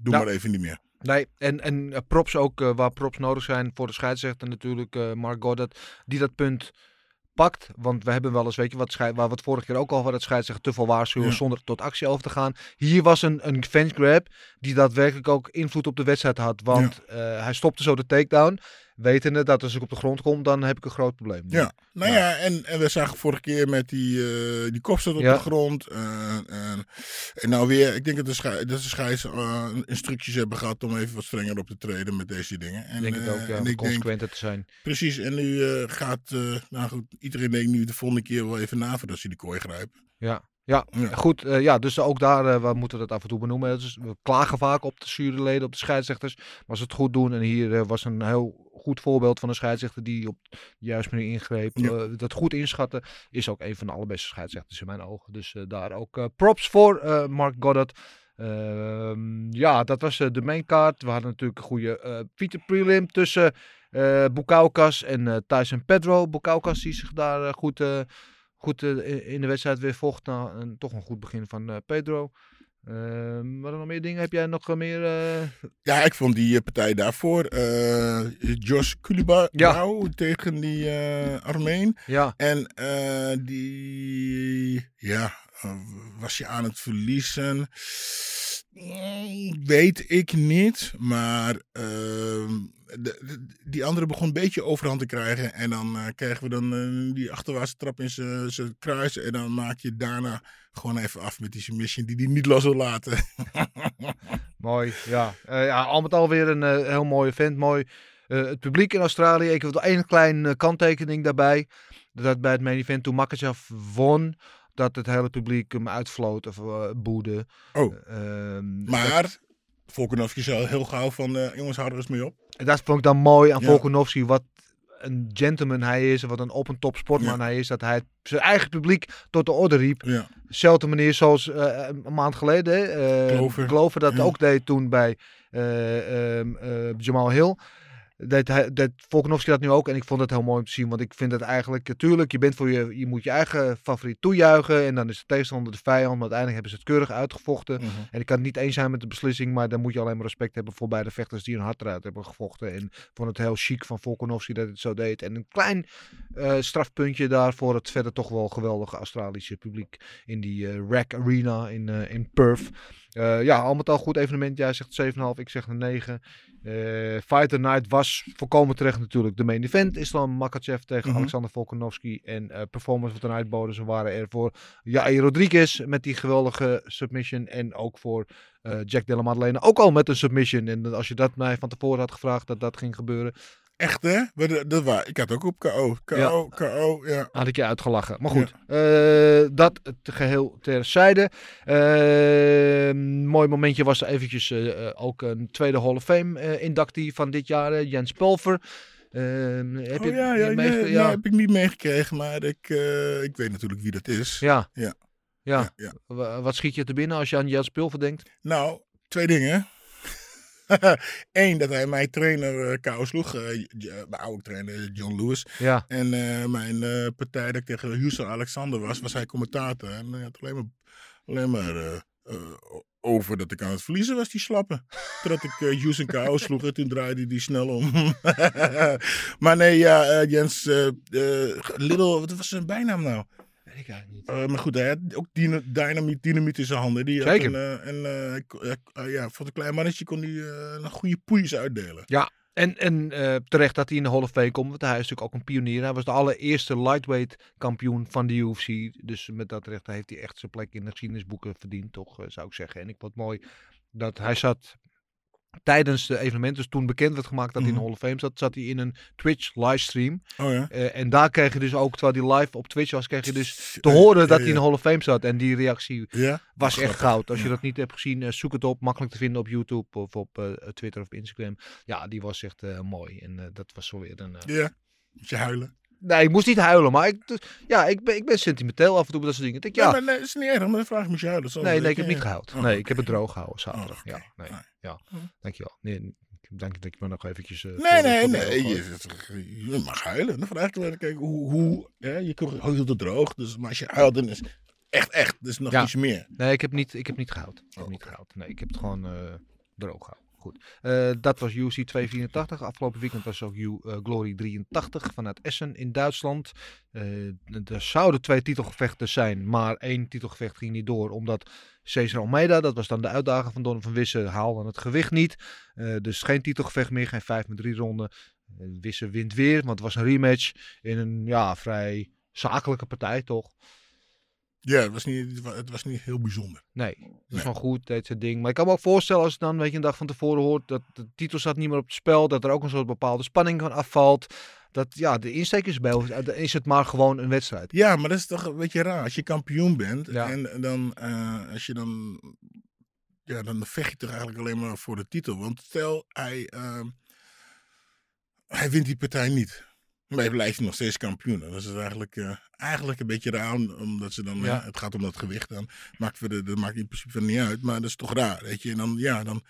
doe Ja. maar even niet meer. Nee, en, en eh, props ook eh, waar props nodig zijn voor de scheidsrechter natuurlijk, eh, Mark Goddard, die dat punt pakt. Want we hebben wel eens, weet je, wat waar we het vorige keer ook al hadden, dat scheidsrechter te veel waarschuwen Ja. zonder tot actie over te gaan. Hier was een, een fence grab die daadwerkelijk ook invloed op de wedstrijd had. Want eh, hij stopte zo de takedown, wetende dat als ik op de grond kom, dan heb ik een groot probleem. Ja, nou Ja. ja, en, en we zagen vorige keer met die, eh die kopstoot op Ja. de grond. eh, en, en nou weer, ik denk dat de, schei, dat de scheids eh, instructies hebben gehad om even wat strenger op te treden met deze dingen. En, Ik denk het ook, ja, en denk, consequenter te zijn. precies, en nu gaat, nou goed, iedereen denkt nu de volgende keer wel even na voordat ze die kooi grijpen. Ja, ja, goed. eh, ja, dus ook daar, eh, we moeten dat af en toe benoemen. Dus we klagen vaak op de juryleden, op de scheidsrechters. Maar als ze het goed doen, en hier eh, was een heel goed voorbeeld van een scheidsrechter die op de juiste manier ingreep. Ja. dat goed inschatten, is ook een van de allerbeste scheidsrechters in mijn ogen. Dus daar ook props voor, Mark Goddard. Ehm, ja, dat was de main card. We hadden natuurlijk een goede eh Pieter Prelim tussen Bukaukas en Tyson Pedro. Bukaukas die zich daar goed, goed eh, in- de wedstrijd weer vocht. Na een, toch een goed begin van eh, Pedro. Ehm wat er nog meer dingen? Heb jij nog eh, meer? eh, Ja, ik vond die eh, partij daarvoor, eh Josh Kulibau Ja. tegen die eh Armeen. Ja, En eh, die, ja, eh, was je aan het verliezen? Weet ik niet, maar ehm, de, die andere begon een beetje overhand te krijgen. En dan eh, krijgen we dan eh, die achterwaartse trap in zijn kruis. En dan maak je daarna gewoon even af met die submission die hij niet los wil laten. mooi. Ja, Eh, ja al met al weer een heel mooi event. Mooi. Het publiek in Australië. Ik heb wel één klein kanttekening daarbij. Dat bij het main event toen Makachev won. Dat het hele publiek hem uitvloot of eh, boede. Oh. Ehm, maar Volkanovski zei heel gauw van, eh, jongens, hou er eens mee op. En dat vond ik dan mooi aan Ja. Volkanovski. Wat een gentleman hij is. en Wat een op en top sportman hij is. Dat hij zijn eigen publiek tot de orde riep. Ja. Zelfde manier zoals eh, een maand geleden. Glover. Glover dat ook deed toen bij eh, ehm, eh, Jamal Hill. Dat, hij, dat Volkanovski dat nu ook. En ik vond het heel mooi om te zien. Want ik vind het eigenlijk... Natuurlijk, je, bent voor je, je moet je eigen favoriet toejuichen. En dan is de tegenstander de vijand. Maar uiteindelijk hebben ze het keurig uitgevochten. Mhm. En ik kan het niet eens zijn met de beslissing, maar dan moet je alleen maar respect hebben voor beide vechters die een hart eruit hebben gevochten. En vond het heel chic van Volkanovski dat het zo deed. En een klein eh, strafpuntje daar voor het verder toch wel geweldige Australische publiek in die eh Rack Arena in, eh, in Perth. Eh, ja, al met al goed evenement. Jij zegt 7,5, ik zeg een 9. Eh Fighter Night was volkomen terecht natuurlijk de main event. Islam Makachev tegen Mhm. Alexander Volkanovski. En eh performance wat een uitboden. Ze waren er voor Jair Rodriguez met die geweldige submission. En ook voor Jack Della Maddalena ook al met een submission. En als je dat mij van tevoren had gevraagd dat dat ging gebeuren, Echt hè? Dat- waar. Ik had ook op KO. KO, KO, ja. had ik je uitgelachen. Maar goed, eh, dat het geheel terzijde. Eh, mooi momentje was er eventjes eh, ook een tweede Hall of Fame inductie van dit jaar, Jens Pulver. Heb je oh ja, ja, je ja, heb ik niet meegekregen, maar ik, ik weet natuurlijk wie dat is. ja. Ja. Ja. Ja, ja. Wa- Wat schiet je te binnen als je aan Jens Pulver denkt? Nou, twee dingen. Eén, dat hij mijn trainer eh KO sloeg. eh, J- mijn oude trainer John Lewis. Ja. En eh, mijn eh, partij dat ik tegen Houston Alexander was, was hij commentator. En hij had alleen maar, alleen maar eh, eh, over dat ik aan het verliezen was, die slappen. Totdat ik eh Houston KO sloeg en toen draaide hij die snel om. maar nee, ja, eh, Jens eh, eh, Little, wat was zijn bijnaam nou? Weet ik eigenlijk niet. Eh, maar goed, hij had ook dyna- dynamiet, dynamiet in zijn handen. Die Zeker. een, eh, en eh, ja, voor een klein mannetje kon hij eh, een goede poeies uitdelen. En, en eh, terecht dat hij in de Hall of Fame komt, want hij is natuurlijk ook een pionier. Hij was de allereerste lightweight kampioen van de UFC. Dus met dat recht heeft hij echt zijn plek in de geschiedenisboeken verdiend, toch, zou ik zeggen. En ik vond het mooi dat hij zat tijdens de evenement, dus toen bekend werd gemaakt dat hij in de Mhm. Hall of Fame zat, zat hij in een Twitch livestream. Oh ja. Eh, en daar kreeg je dus ook, terwijl hij live op Twitch was, kreeg je dus te Eh, horen dat hij in de Hall of Fame zat. En die reactie Ja? was echt goud. Als je dat niet hebt gezien, eh, zoek het op. Makkelijk te vinden op YouTube of op Twitter of Instagram. Ja, die was echt mooi. En dat was zo weer een... Ja. Je huilen? Nee, ik moest niet huilen, maar ik, dus- ja, ik, ben, ik ben sentimenteel af en toe met dat soort dingen. Ik denk, Ja. ja, maar nee, dat is niet erg, maar dan vraag ik moet je huilen. Nee, nee, ik heb niet gehuild. Oh, Nee, ik heb het droog gehouden zaterdag. Oh. Ja, nee, ja. Dankjewel. Nee, ik denk ik dat je me nog eventjes... eh, Nee, nee, de nee. Je, je mag huilen. Dan vraag ik wel, kijk, hoe, hoe hè, je hield het droog. Dus, maar als je huilt, dan is echt, echt. Dus nog Ja. iets meer. Nee, ik heb niet, ik heb niet gehuild. Ik heb Oh, niet gehuild. Nee, ik heb het gewoon eh, droog gehouden. Eh, dat was UC 284. Afgelopen weekend was ook U, eh, Glory 83 vanuit Essen in Duitsland. Eh, er zouden twee titelgevechten zijn, maar één titelgevecht ging niet door. Omdat Cesar Almeida, dat was dan de uitdager van Don van Wissen, haalde het gewicht niet. Dus geen titelgevecht meer, geen 5 met 3 ronden. Wissen wint weer, want het was een rematch in een ja, vrij zakelijke partij toch. Ja, het was niet, het was niet heel bijzonder. Nee, dat is Nee. wel goed, deed zijn ding. Maar ik kan me ook voorstellen als je dan weet je, een dag van tevoren hoort dat de titel staat niet meer op het spel, dat er ook een soort bepaalde spanning van afvalt. Dat ja, de insteek is bij ons, dan is het maar gewoon een wedstrijd. Ja, maar dat is toch een beetje raar. Als je kampioen bent Ja. en dan, eh, als je dan, ja, dan vecht je toch eigenlijk alleen maar voor de titel. Want stel, hij, ehm, hij wint die partij niet. Maar hij blijft nog steeds kampioen. Dat is eigenlijk, eh, eigenlijk een beetje raar, omdat ze dan, Ja. ja, het gaat om dat gewicht dan. Maakt voor de, dat maakt in principe niet uit, maar dat is toch raar, weet je. En dan, ja, dan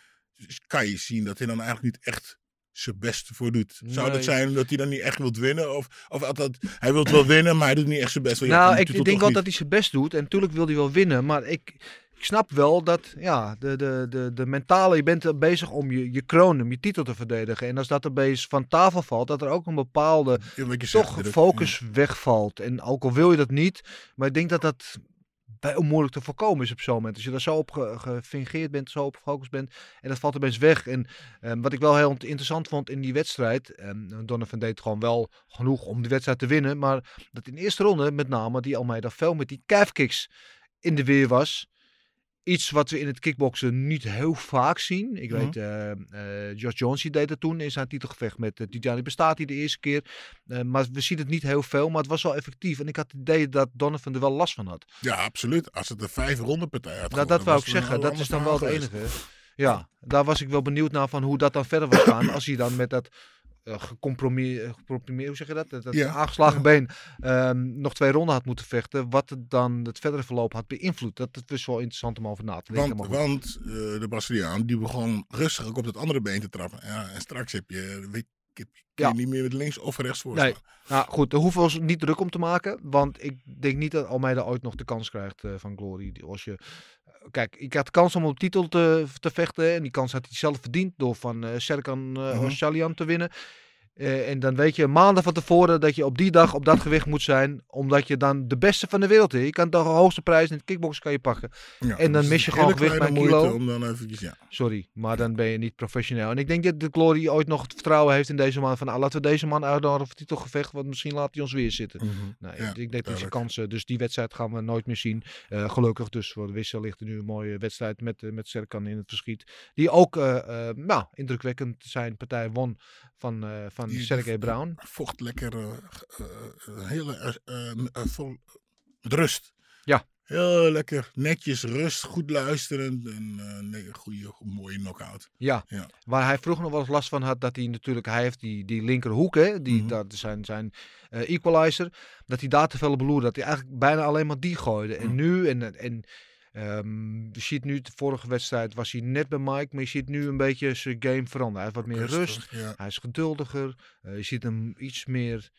kan je zien dat hij dan eigenlijk niet echt zijn best voor doet. Zou Nee. dat zijn dat hij dan niet echt wilt winnen? Of, of altijd, hij wil wel winnen, maar hij doet niet echt zijn best. Nou, ik, ik denk wel dat hij zijn best doet en natuurlijk wil hij wel winnen, maar ik, ik snap wel dat ja, de, de, de, de mentale, je bent er bezig om je, je kroon, om je titel te verdedigen. En als dat opeens van tafel valt, dat er ook een bepaalde Ja, zegt, toch focus wegvalt. En ook al wil je dat niet, maar ik denk dat dat bij onmoeilijk te voorkomen is op zo'n moment. Als je daar zo op ge- gefingeerd bent, zo op gefocust bent en dat valt opeens weg. En ehm, wat ik wel heel interessant vond in die wedstrijd, en Donovan deed gewoon wel genoeg om die wedstrijd te winnen, maar dat in de eerste ronde met name die Almeida fel met die calfkicks in de weer was. Iets wat we in het kickboksen niet heel vaak zien. Ik Mhm. weet, eh eh, Josh Jones deed het toen in zijn titelgevecht met uh, Tijani Bestati de eerste keer. Eh, maar we zien het niet heel veel, maar het was wel effectief. En ik had het idee dat Donovan er wel last van had. Ja, absoluut. Als het een vijf ronde partij had Nou, dat wou ik zeggen. Dat is dan wel het enige. Ja, daar was ik wel benieuwd naar van hoe dat dan verder was gaan. Als hij dan met dat uh, gecompromis- gecomprimeerd, hoe zeg je dat? Dat, dat Ja, aangeslagen been ehm, nog twee ronden had moeten vechten. Wat het dan het verdere verloop had beïnvloed. Dat, dat is wel interessant om over na te denken. Want, want eh, de Braziliaan die begon rustig ook op dat andere been te trappen. Ja, en straks heb je, weet, kun Ja. niet meer met links of rechts Nee. voorstaan. Nou goed, daar hoeven we ons niet druk om te maken. Want ik denk niet dat Almeida ooit nog de kans krijgt eh, van Glory. Als je, kijk, ik had de kans om op titel te, te vechten. En die kans had hij zelf verdiend door van eh Serkan. Orsalian te winnen. Eh, en dan weet je maanden van tevoren dat je op die dag op dat gewicht moet zijn. Omdat je dan de beste van de wereld is. Je kan toch de hoogste prijs in het kickboksen kan je pakken. Ja, En dan dus mis je gewoon gewicht bij kilo. Om dan eventjes, ja. Sorry, maar dan ben je niet professioneel. En ik denk dat de Glory ooit nog het vertrouwen heeft in deze man. Van nou, laten we deze man uitnodigen voor titelgevecht. Want misschien laat hij ons weer zitten. Mhm. Nee, Ja, ik denk dat zijn kansen. Dus die wedstrijd gaan we nooit meer zien. Eh, gelukkig dus voor de wissel ligt er nu een mooie wedstrijd met, eh, met Serkan in het verschiet. Die ook nou, indrukwekkend zijn partij won van, eh van Die- Sergej Brown. Vocht lekker, eh, eh, eh, hele, vol, met rust. Ja. Heel lekker, netjes, rust, goed luisterend en nee, goede, mooie knockout. Ja. Ja. waar hij vroeger nog wel eens last van had. Dat hij natuurlijk, hij heeft die, die linkerhoek, hè, die, Mhm. dat zijn, zijn equalizer. Dat hij daar te veel beloerde. Dat hij eigenlijk bijna alleen maar die gooide. En Mhm. nu, en, en ehm, je ziet nu, de vorige wedstrijd was hij net bij Mike. Maar je ziet nu een beetje zijn game veranderen. Hij heeft wat meer rust. Ja. Hij is geduldiger. Eh, je ziet hem iets meer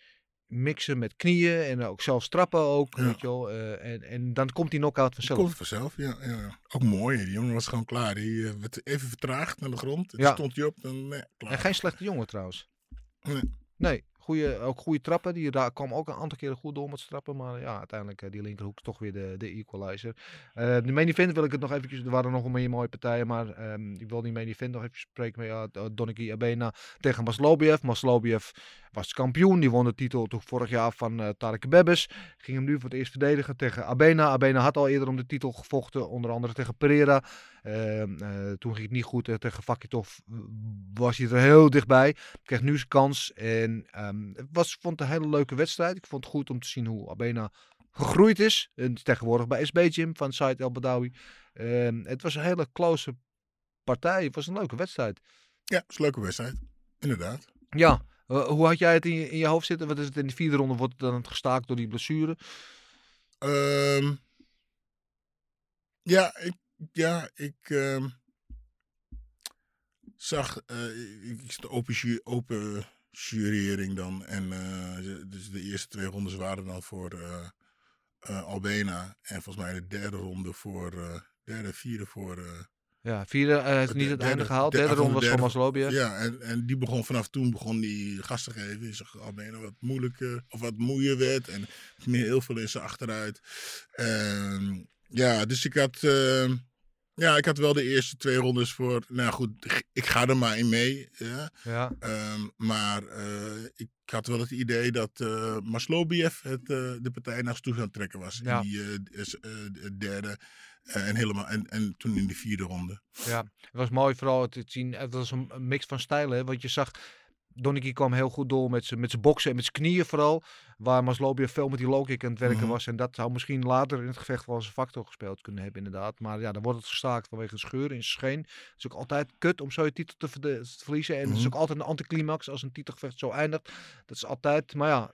mixen met knieën en ook zelfs trappen ook. Ja. Weet je wel. Eh, en, en dan komt die knockout Die vanzelf. komt vanzelf, ja, ja. ja. Ook mooi, die jongen was gewoon klaar. Die eh, werd even vertraagd naar de grond. Ja. stond hij op, dan nee, klaar. En geen slechte jongen trouwens. Nee. Nee, goeie, ook goede trappen. Die kwam ook een aantal keren goed door met trappen. Maar ja, uiteindelijk eh, die linkerhoek is toch weer de, de equalizer. Eh, de main wil ik het nog eventjes... Er waren nog meer mooie partijen. Maar ehm, ik wil die main nog even spreken met ja, Abena tegen Maslobiev. Maslobiev was kampioen. Die won de titel toch vorig jaar van eh Tarek Bebbes. Ging hem nu voor het eerst verdedigen tegen Abena. Abena had al eerder om de titel gevochten. Onder andere tegen Pereira. Ehm, eh, toen ging het niet goed. Eh, tegen Vakitov was hij er heel dichtbij. Kreeg nu zijn kans. En ehm, het was, vond het een hele leuke wedstrijd. Ik vond het goed om te zien hoe Abena gegroeid is. En tegenwoordig bij SB Gym van Said El Badawi. Ehm, het was een hele close partij. Het was een leuke wedstrijd. Ja, is een leuke wedstrijd. Inderdaad. Ja, hoe had jij het in je, in je hoofd zitten? Wat is het in de vierde ronde? Wordt het dan gestaakt door die blessure? Ehm, ja, ik, ja, ik, ehm, zag, uh, ik zit open, ju open jurering dan. En uh, dus de eerste twee rondes waren dan voor uh, Albena. En volgens mij de derde ronde voor, derde, vierde voor... ja, vierde heeft niet het einde gehaald. De, derde ronde was Maslobia. Ja, en, en die begon vanaf toen begon die gas te geven. Die zag Albena wat moeilijker of wat moeier werd. En meer heel veel in zijn achteruit. Ehm, ja, dus ik had... Ehm, ja, ik had wel de eerste twee rondes voor. Nou goed, ik ga er maar in mee. Ja. ja. Um, maar uh, ik had wel het idee dat uh, Maslobiev het, de partij naar toe gaan trekken was. Ja. In die derde en, helemaal, en, en toen in de vierde ronde. Ja, het was mooi vooral te zien. Het was een mix van stijlen. Want je zag Donnicky kwam heel goed door met zijn, met zijn boksen en met zijn knieën vooral. Waar Maslobia veel met die low kick aan het werken Mhm. was. En dat zou misschien later in het gevecht wel een factor gespeeld kunnen hebben inderdaad. Maar ja, dan wordt het gestaakt vanwege een scheur in zijn scheen. Het is ook altijd kut om zo je titel te verliezen. En het is Mhm. ook altijd een anticlimax als een titelgevecht zo eindigt. Dat is altijd, maar ja...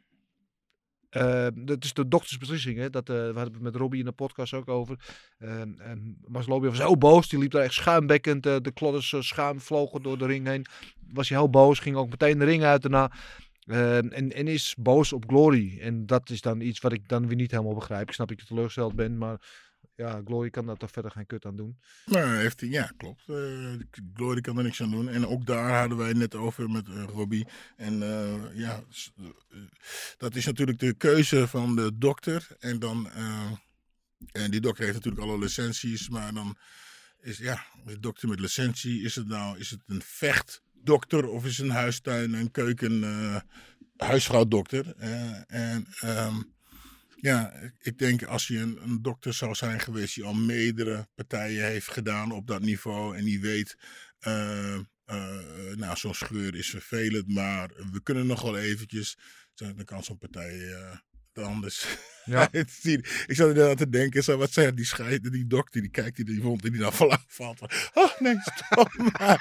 eh, dat is de doktersbeslissing. Hè? Dat, eh, we hadden het met Robbie in de podcast ook over. Ehm en Maslobia was heel boos. Die liep daar echt schuimbekkend. eh, de klodders eh, schuim vlogen door de ring heen. Was hij heel boos. Ging ook meteen de ring uit daarna. Ehm, en, en is boos op Glory. En dat is dan iets wat ik dan weer niet helemaal begrijp. Ik snap dat je teleurgesteld bent. Maar ja, Glory kan daar toch verder geen kut aan doen. Nou, heeft ja, klopt. Eh Glory kan er niks aan doen. En ook daar hadden wij net over met eh, Robbie. En eh, ja, dat is natuurlijk de keuze van de dokter. En dan, en die dokter heeft natuurlijk alle licenties, maar dan is, ja, de dokter met licentie, is het nou, is het een vechtdokter of is een huistuin- en keuken huisvrouwdokter? Eh, en ehm, ja, ik denk als je een, een dokter zou zijn geweest die al meerdere partijen heeft gedaan op dat niveau en die weet, eh, eh, nou zo'n scheur is vervelend, maar we kunnen nog wel eventjes, dan kan zo'n partij het anders Ja. uitzien. Ik zat inderdaad te denken, zo, wat zei die scheid, die dokter, die kijkt in die wond en die dan valt. valt oh nee, stop maar.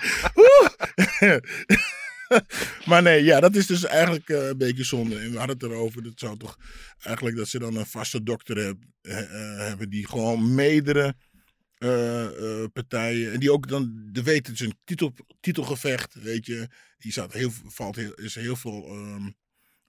Maar nee, ja, dat is dus eigenlijk eh, een beetje zonde. En we hadden het erover, dat zou toch eigenlijk dat ze dan een vaste dokter heb- eh, hebben die gewoon meerdere eh, partijen, en die ook dan, de weten, het is een titel, titelgevecht, weet je, die staat heel, valt heel, is heel veel,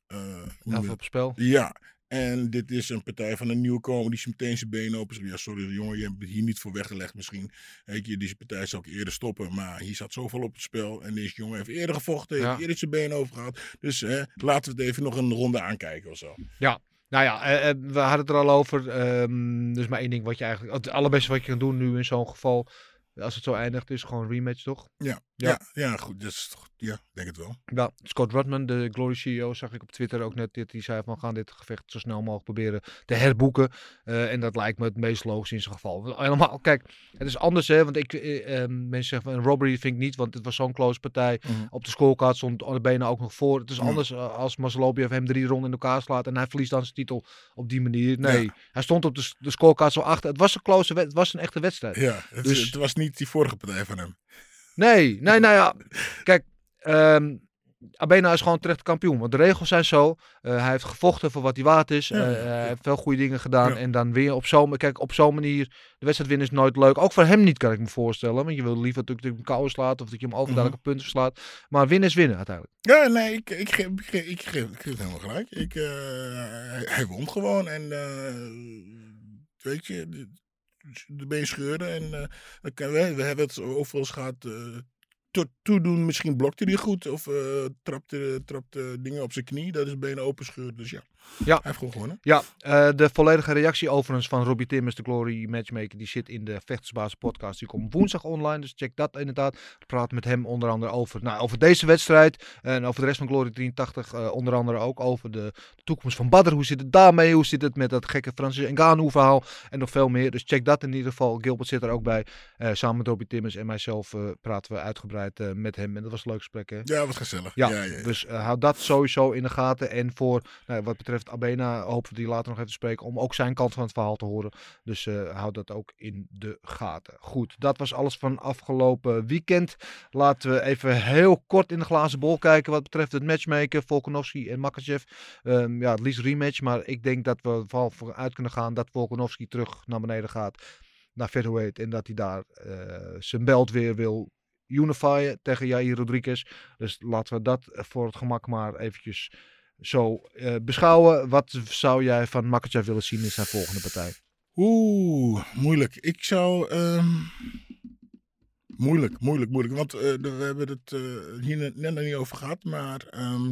eh, hoe Heel veel op spel. ja, en dit is een partij van een nieuwkomer die zijn meteen zijn benen open. Ja, sorry jongen, je hebt het hier niet voor weggelegd misschien. Weet je, deze partij zou ik eerder stoppen. Maar hier zat zoveel op het spel. En deze jongen heeft eerder gevochten, heeft Ja. eerder zijn benen over gehad. Dus hè, laten we het even nog een ronde aankijken of zo. Ja. Nou ja, eh, eh, we hadden het er al over. dus maar één ding wat je eigenlijk... Het allerbeste wat je kan doen nu in zo'n geval... Als het zo eindigt, is gewoon rematch, toch? Ja, Ja. ja. goed. Dus, ja, ik denk het wel. Ja, Scott Rudman, de Glory CEO, zag ik op Twitter ook net. dit. Die zei van, we gaan dit gevecht zo snel mogelijk proberen te herboeken. Eh, en dat lijkt me het meest logisch in zijn geval. Helemaal, kijk, het is anders hè. Want ik, eh, eh, mensen zeggen van, een robbery vind ik niet. Want het was zo'n close partij. Mhm. Op de scorecard stond benen ook nog voor. Het is anders eh, als Maslobiev hem drie ronden in elkaar slaat. En hij verliest dan zijn titel op die manier. Nee, Ja. hij stond op de, de scorecard zo achter. Het was een close het was een echte wedstrijd. Ja, het, Dus- het was niet die vorige partij van hem. Nee, nee, nou ja. Kijk, ehm Abena is gewoon terecht kampioen. Want de regels zijn zo. eh, hij heeft gevochten voor wat hij waard is. Ja, eh, ja. hij heeft veel goede dingen gedaan. Ja. En dan weer op zo'n... Kijk, op zo'n manier... De wedstrijd winnen is nooit leuk. Ook voor hem niet, kan ik me voorstellen. Want je wil liever natuurlijk dat je hem kou slaat. Of dat je hem overduidelijke Mhm. punten slaat. Maar winnen is winnen uiteindelijk. Ja, nee, ik, ik, geef, ik, ik, geef, ik geef helemaal gelijk. Ik, eh, hij, won gewoon en eh, weet je, de, been scheuren. En kan, we, we hebben het overal gehad. eh, tot toedoen, misschien blokte hij goed of eh, trapte, trapte dingen op zijn knie. Dat is benen open scheuren. Dus ja, Ja. hij heeft gewoon gewonnen. Ja, eh, de volledige reactie overigens van Robbie Timmers, de Glory Matchmaker, die zit in de Vechtersbasis podcast. Die komt woensdag online, dus check dat inderdaad. Ik praat met hem onder andere over, nou, over deze wedstrijd en over de rest van Glory 83. eh, onder andere ook over de, toekomst van Badr. Hoe zit het daarmee? Hoe zit het met dat gekke Francis Ngannou verhaal? En nog veel meer. Dus check dat in ieder geval. Gilbert zit er ook bij. Eh, samen met Robbie Timmers en mijzelf eh, praten we uitgebreid eh, met hem. En dat was een leuk gesprek hè? Ja, wat gezellig. Ja, ja, ja, ja. dus uh, houd dat sowieso in de gaten. En voor nou, wat betreft Abena hopen we die later nog even te spreken om ook zijn kant van het verhaal te horen. Dus uh, houd dat ook in de gaten. Goed, dat was alles van afgelopen weekend. Laten we even heel kort in de glazen bol kijken wat betreft het matchmaken. Volkanovski en Makachev. Um, ja, het liefst rematch, maar ik denk dat we vooral vooruit kunnen gaan dat Volkanovski terug naar beneden gaat. Naar featherweight en dat hij daar uh, zijn belt weer wil unifyen tegen Jair Rodriguez. Dus laten we dat voor het gemak maar eventjes zo eh, beschouwen. Wat zou jij van Makachev willen zien in zijn volgende partij? Oeh, moeilijk. Ik zou. ehm, moeilijk, moeilijk, moeilijk. Want de- we hebben het eh, hier net, net nog niet over gehad. Maar. ehm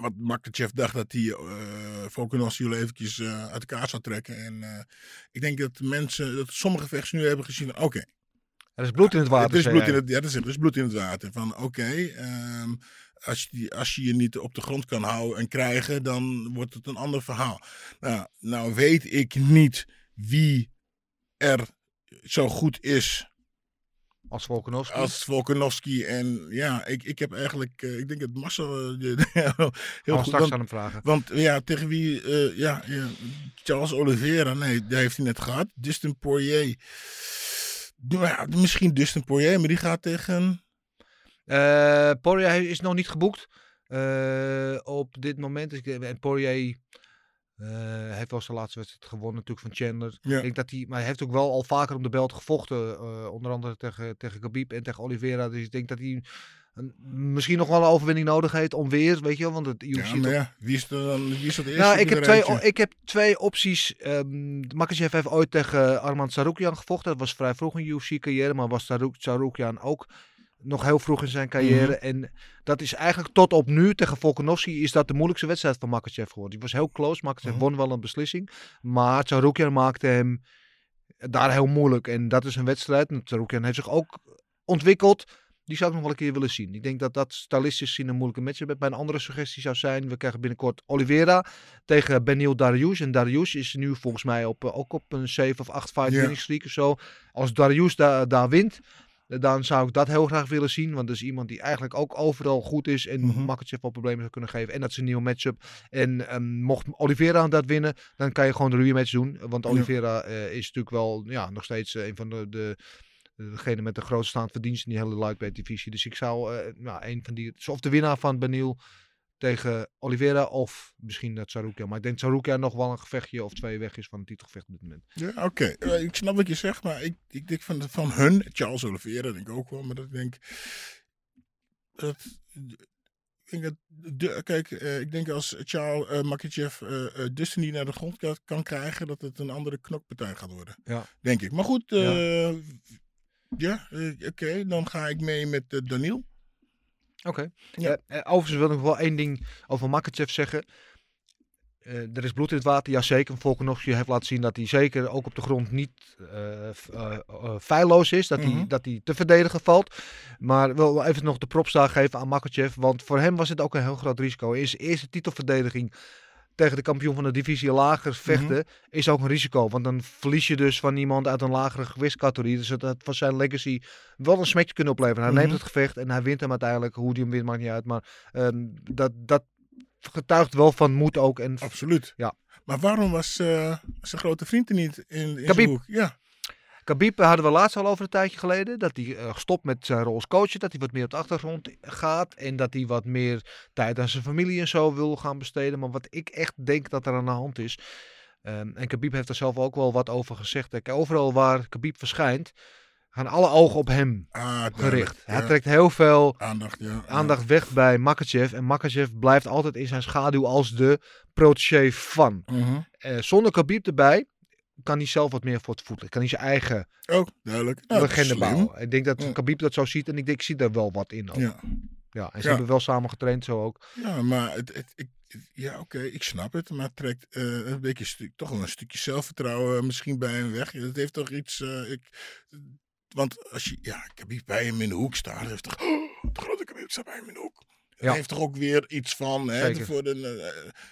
wat Makachev dacht dat hij eh Volkanovski eventjes eh, uit elkaar zou trekken. En ik denk dat mensen, dat sommige vechters nu hebben gezien oké, Er is bloed in het water. er is bloed in het, ja, er is bloed in het water. Van oké, ehm, als, je, die- als je je niet op de grond kan houden en krijgen, dan wordt het een ander verhaal. Nou, nou weet ik niet wie er zo goed is Als Volkanovski. als Volkanovski. En ja, ik, ik heb eigenlijk, eh, ik denk dat Marcel eh, heel Gaan we goed... straks Want, aan hem vragen. want ja, tegen wie, eh, ja, ja, Charles Oliveira, nee, die heeft hij net gehad. Dustin Poirier. Nou ja, misschien Dustin Poirier, maar die gaat tegen... Eh Poirier is nog niet geboekt. eh, op dit moment. is- En Poirier eh, heeft wel zijn laatste wedstrijd gewonnen natuurlijk van Chandler. Ja. Ik denk dat hij, maar hij heeft ook wel al vaker om de belt gevochten. onder andere tegen, tegen Khabib en tegen Oliveira. Dus ik denk dat hij een- misschien nog wel een overwinning nodig heeft om weer, weet je wel. Want het UFC Ja, maar ja, wie is er dan, wie is dat eerste? nou, ik heb, twee, ik heb twee opties. Um, Makachev heeft ooit tegen Armand Sarukian gevochten. Dat was vrij vroeg in UFC-carrière, maar was Sarukian ook nog heel vroeg in zijn carrière. Mhm. En dat is eigenlijk tot op nu tegen Volkanovski is dat de moeilijkste wedstrijd van Makachev geworden. Die was heel close. Makachev Mhm. won wel een beslissing. Maar Sarukian maakte hem daar heel moeilijk. En dat is een wedstrijd. En Sarukian heeft zich ook ontwikkeld. Die zou ik nog wel een keer willen zien. Ik denk dat dat stylistisch gezien een moeilijke match is. Mijn andere suggestie zou zijn, we krijgen binnenkort Oliveira tegen Benil Dariush. En Dariush is nu volgens mij op, eh, ook op een 7 of 8 fight Ja. winning streak of zo. Als Dariush da- daar wint, dan zou ik dat heel graag willen zien. Want dat is iemand die eigenlijk ook overal goed is en. Makachev wel problemen zou kunnen geven. En dat is een nieuwe matchup. En ehm, mocht Oliveira dat winnen, dan kan je gewoon de rematch doen. Want Ja. Oliveira eh, is natuurlijk wel ja, nog steeds eh, een van de... de Degene met de grootste staand verdienst in die hele lightweight divisie. Dus ik zou nou, een van die. Of de winnaar van Benil tegen Oliveira. Of misschien dat Sarukian. Maar ik denk dat Sarukian nog wel een gevechtje of twee weg is van een titelgevecht op dit moment. Ja, oké. Eh, ik snap wat je zegt, maar ik, ik denk van, van hun, Charles Oliveira denk ik ook wel, maar dat ik denk... Dat, ik denk dat de, kijk, eh, ik denk als Charles uh, eh eh, Destiny naar de grond kan, kan krijgen, dat het een andere knokpartij gaat worden. Ja. Denk ik. Maar goed, eh, ja, eh, oké, dan ga ik mee met Daniel. Oké. Ja. Eh, eh, overigens wil ik nog wel één ding over Makachev zeggen. Eh, er is bloed in het water, jazeker. Volkanovski heeft laten zien dat hij zeker ook op de grond niet eh, feilloos is. Dat, hij, Mhm. dat hij te verdedigen valt. Maar wil wel even nog de props daar geven aan Makachev. Want voor hem was het ook een heel groot risico. In zijn eerste titelverdediging tegen de kampioen van de divisie lager vechten is ook een risico. Want dan verlies je dus van iemand uit een lagere gewichtscategorie. Dus dat had van zijn legacy wel een smekje kunnen opleveren. Hij Mhm. neemt het gevecht en hij wint hem uiteindelijk. Hoe die hem wint maakt niet uit. Maar ehm, dat, dat getuigt wel van moed ook. En Absoluut. Ja. Maar waarom was eh, zijn grote vriend er niet in, in zijn hoek? Ja. Khabib hadden we laatst al over een tijdje geleden. Dat hij eh, gestopt met zijn rol als coach. Dat hij wat meer op de achtergrond gaat. En dat hij wat meer tijd aan zijn familie en zo wil gaan besteden. Maar wat ik echt denk dat er aan de hand is. ehm, en Khabib heeft er zelf ook wel wat over gezegd. Kijk, overal waar Khabib verschijnt. Gaan alle ogen op hem Ah, gericht. Hij trekt heel veel Aandacht, ja. aandacht weg bij Makachev. En Makachev blijft altijd in zijn schaduw als de protégé van. Mhm. Eh, zonder Khabib erbij kan hij zelf wat meer voor het voeten. Kan hij zijn eigen Ook, duidelijk. Nou, legende bouwen. Ik denk dat Ja. Khabib dat zo ziet en ik denk, ik zie daar wel wat in. ook. Ja. Ja. en ze Ja. hebben wel samen getraind zo ook. Ja, maar het, het, ik, ja, oké, ik snap het. Maar het trekt eh, een beetje stu- toch wel een stukje zelfvertrouwen misschien bij hem weg. Het heeft toch iets. eh, ik, want als je, ja, ik heb hier bij hem in de hoek staan. Heeft toch, oh, de grote Khabib staat bij hem in de hoek. Ja. Hij heeft toch ook weer iets van hè, voor eh,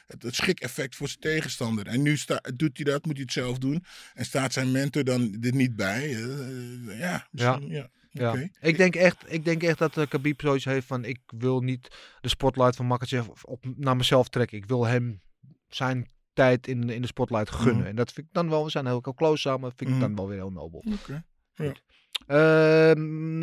het, het schrik-effect voor zijn tegenstander. En nu sta, doet hij dat, moet hij het zelf doen. En staat zijn mentor dan er niet bij. eh, eh, ja, misschien, ja. Ja. Ik, denk echt, ik denk echt dat uh, Khabib zoiets heeft van... ik wil niet de spotlight van Makachev op, naar mezelf trekken. Ik wil hem zijn tijd in, in de spotlight gunnen. Mhm. En dat vind ik dan wel... We zijn heel close samen. vind ik Mhm. dan wel weer heel nobel. Oké.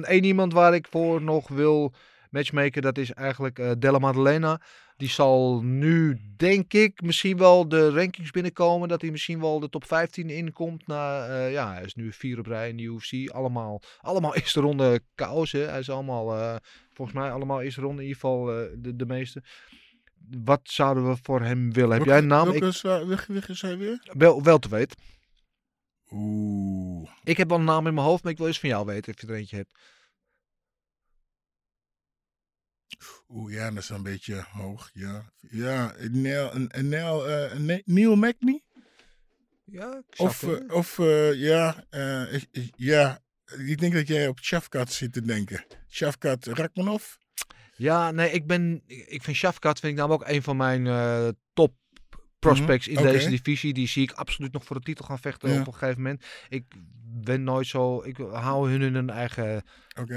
Eén iemand waar ik voor nog wil matchmaker, dat is eigenlijk eh Della Maddalena. Die zal nu, denk ik, misschien wel de rankings binnenkomen. Dat hij misschien wel de top 15 inkomt. Na, eh, ja, hij is nu vier op rij in de UFC. Allemaal, allemaal eerste ronde KO's. Hè. Hij is allemaal, eh, volgens mij allemaal eerste ronde. In ieder geval de, de meeste. Wat zouden we voor hem willen? Heb jij een naam? Welke Ik, is hij weer? wel, wel te weten. Oeh. Ik heb wel een naam in mijn hoofd, maar ik wil eens van jou weten of je er eentje hebt. Oeh, ja, dat is een beetje hoog. Ja, ja een, Neil, eh, Ne- Neil Magny? Ja, Of, eh, of eh, ja, eh, ik- ik- ja, ik denk dat jij op Shafkat zit te denken. Shafkat Rakmanov? Ja, nee, ik ben. Ik vind Shafkat vind ik namelijk ook een van mijn eh, top prospects in Mhm, deze divisie. Die zie ik absoluut nog voor de titel gaan vechten Ja. op een gegeven moment. Ik ben nooit zo. Ik hou hun in hun eigen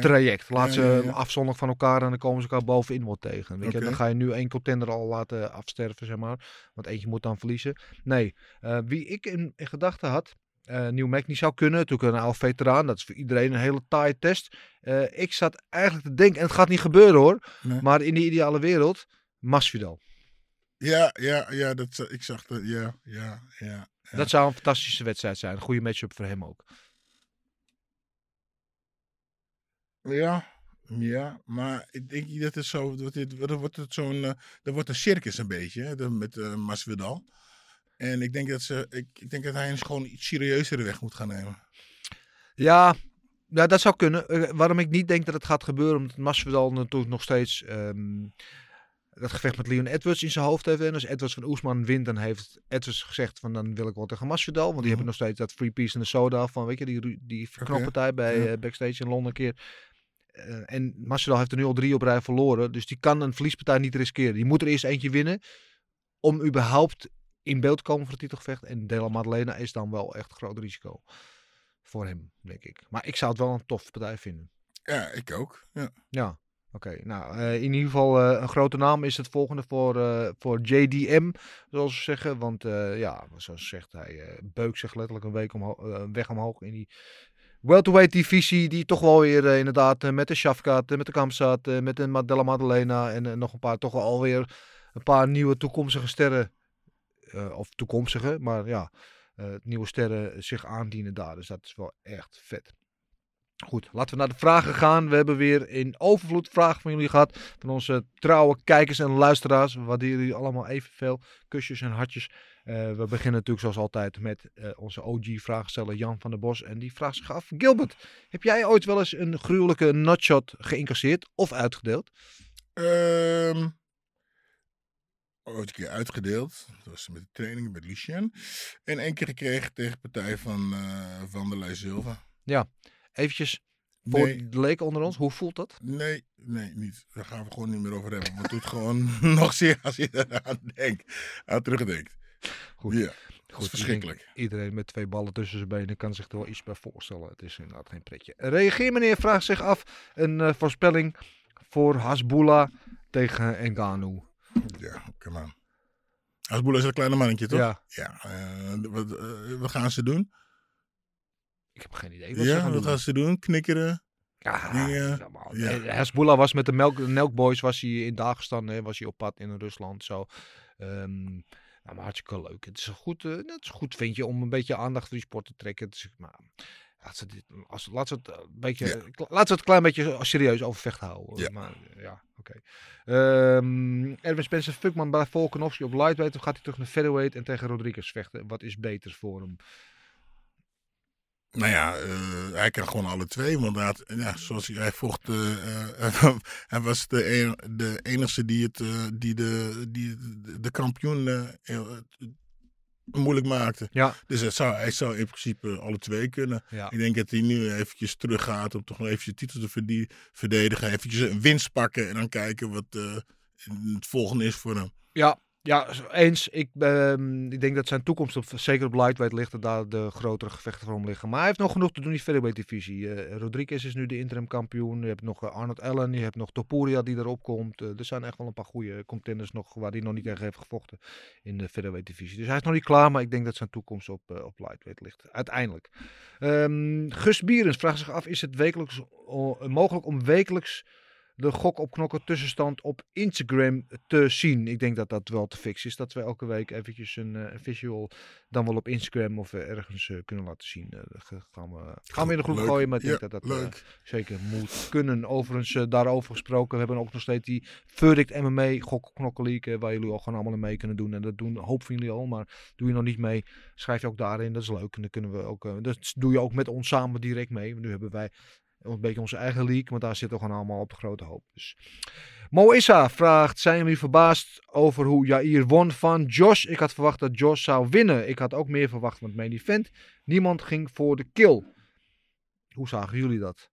traject. Laat Ja, ze ja, afzonderlijk van elkaar en dan komen ze elkaar bovenin wel tegen. Weet je, dan ga je nu één contender al laten afsterven, zeg maar. Want eentje moet dan verliezen. Nee, eh, wie ik in, in gedachten had. eh Nieuw Mac niet zou kunnen. Natuurlijk een oude veteraan. Dat is voor iedereen een hele taaie test. Eh, ik zat eigenlijk te denken, en het gaat niet gebeuren hoor. Nee. Maar in de ideale wereld, Masvidal. Ja, ja, ja, dat, ik zag dat. Ja, ja, ja. ja. Dat zou een fantastische wedstrijd zijn. Een goede matchup voor hem ook. Ja, ja, maar ik denk niet dat het zo, dat dit, dan wordt het zo'n, eh, dan wordt een circus een beetje, hè, met eh Masvidal. En ik denk dat ze, ik, ik denk dat hij een gewoon iets serieuzere weg moet gaan nemen. Ja, ja dat zou kunnen. Eh, waarom ik niet denk dat het gaat gebeuren, omdat Masvidal natuurlijk nog steeds ehm, dat gevecht met Leon Edwards in zijn hoofd heeft. En als Edwards van Oesman wint, dan heeft Edwards gezegd van dan wil ik wel tegen Masvidal. Want die Mhm. hebben nog steeds dat free piece in de soda van, weet je, die, die verknoppartij bij ja. backstage in Londen een keer. Eh, en Masvidal heeft er nu al drie op rij verloren. Dus die kan een verliespartij niet riskeren. Die moet er eerst eentje winnen om überhaupt in beeld te komen voor het titelgevecht. En De La Maddalena is dan wel echt groot risico voor hem, denk ik. Maar ik zou het wel een toffe partij vinden. Ja, ik ook. Ja. Ja, oké. Nou, eh, in ieder geval eh, een grote naam is het volgende voor, eh, voor JDM, zoals ze zeggen. Want ja, zoals ze zegt, hij beukt zich letterlijk een, week omho- een weg omhoog in die welterweight divisie. Die toch wel weer eh, inderdaad eh, met de Shafkat, eh, met de Kamsat, met de Madella Maddalena en nog een paar toch alweer een paar nieuwe toekomstige sterren. of toekomstige, maar ja, nieuwe sterren zich aandienen daar. Dus dat is wel echt vet. Goed, laten we naar de vragen gaan. We hebben weer in overvloed vragen van jullie gehad. Van onze trouwe kijkers en luisteraars. We waarderen jullie allemaal evenveel. Kusjes en hartjes. Eh, we beginnen natuurlijk zoals altijd met eh, onze OG-vraagsteller Jan van der Bos. En die vraagt zich af. Gilbert, heb jij ooit wel eens een gruwelijke nutshot geïncasseerd of uitgedeeld? Ehm ooit een keer uitgedeeld. Dat was met de training met Lucien. En één keer gekregen tegen partij van eh Van der Leij Silva. Ja, eventjes voor Nee. de leken onder ons. Hoe voelt dat? Nee, nee, niet. Daar gaan we gewoon niet meer over hebben. Want het doet gewoon nog zeer als je eraan denkt. Aan terugdenkt. Goed. Ja, Goed, is ik verschrikkelijk. Iedereen met twee ballen tussen zijn benen kan zich er wel iets bij voorstellen. Het is inderdaad geen pretje. Reageer meneer vraagt zich af. Een eh, voorspelling voor Hasbullah tegen Ngannou. Ja, come on. Asboel is een kleine mannetje, toch? Ja. Ja, eh, wat, eh, wat gaan ze doen? Ik heb geen idee wat ze gaan wat doen. gaan ze doen? Knikkeren? Ja, dingen? normaal. Ja. Hezbollah was met de Melk, Boys was hij in Dagestan, was hij op pad in Rusland. Zo. Ehm, nou, maar hartstikke leuk. Het is een goed, eh, het is goed vind je om een beetje aandacht voor die sport te trekken. Het is, maar, laat ze dit, als, laat ze het een beetje, Ja. laat ze het klein beetje serieus over vecht houden. Ja. Maar, ja, oké. Ehm, Erwin Spencer Fuckman bij Volkanovski op lightweight. Of gaat hij terug naar featherweight en tegen Rodriguez vechten? Wat is beter voor hem? Nou ja, eh, hij kan gewoon alle twee. Want had, ja, zoals hij, hij vocht. eh, eh, hij was de, een- de enige die, het, die, de, die de, kampioen moeilijk maakte. Ja. Dus hij zou, hij zou in principe alle twee kunnen. Ja. Ik denk dat hij nu eventjes terug gaat om toch nog eventjes de titel te verdie- verdedigen. Eventjes een winst pakken en dan kijken wat het volgende is voor hem. Ja, ja, eens. Ik, ehm, ik denk dat zijn toekomst op, zeker op lightweight ligt, dat daar de grotere gevechten voor hem liggen. Maar hij heeft nog genoeg te doen in die featherweight divisie. Eh, Rodriguez is nu de interim kampioen. Je hebt nog eh, Arnold Allen, je hebt nog Topuria die erop komt. Eh, er zijn echt wel een paar goede contenders nog waar hij nog niet tegen heeft gevochten in de featherweight divisie. Dus hij is nog niet klaar, maar ik denk dat zijn toekomst op, op lightweight ligt. Uiteindelijk. Ehm, Gus Bierens vraagt zich af, is het wekelijks mogelijk om wekelijks de gok op knokken tussenstand op Instagram te zien. Ik denk dat dat wel te fix is. Dat we elke week eventjes een, een visual dan wel op Instagram of eh, ergens eh, kunnen laten zien. Gaan we, gaan we in de groep Leuk. gooien. Maar ik denk Ja, dat dat leuk. zeker moet kunnen. Overigens, daarover gesproken. We hebben ook nog steeds die Verdict MMA gok op knokken league. waar jullie ook gewoon allemaal mee kunnen doen. En dat doen een hoop van jullie al. Maar doe je nog niet mee, schrijf je ook daarin. Dat is leuk. En dan kunnen we ook. dat doe je ook met ons samen direct mee. Nu hebben wij een beetje onze eigen league. Want daar zitten we gewoon allemaal op de grote hoop. Dus. Moissa vraagt: Zijn jullie verbaasd over hoe Jair won van Josh? Ik had verwacht dat Josh zou winnen. Ik had ook meer verwacht van het main event. Niemand ging voor de kill. Hoe zagen jullie dat?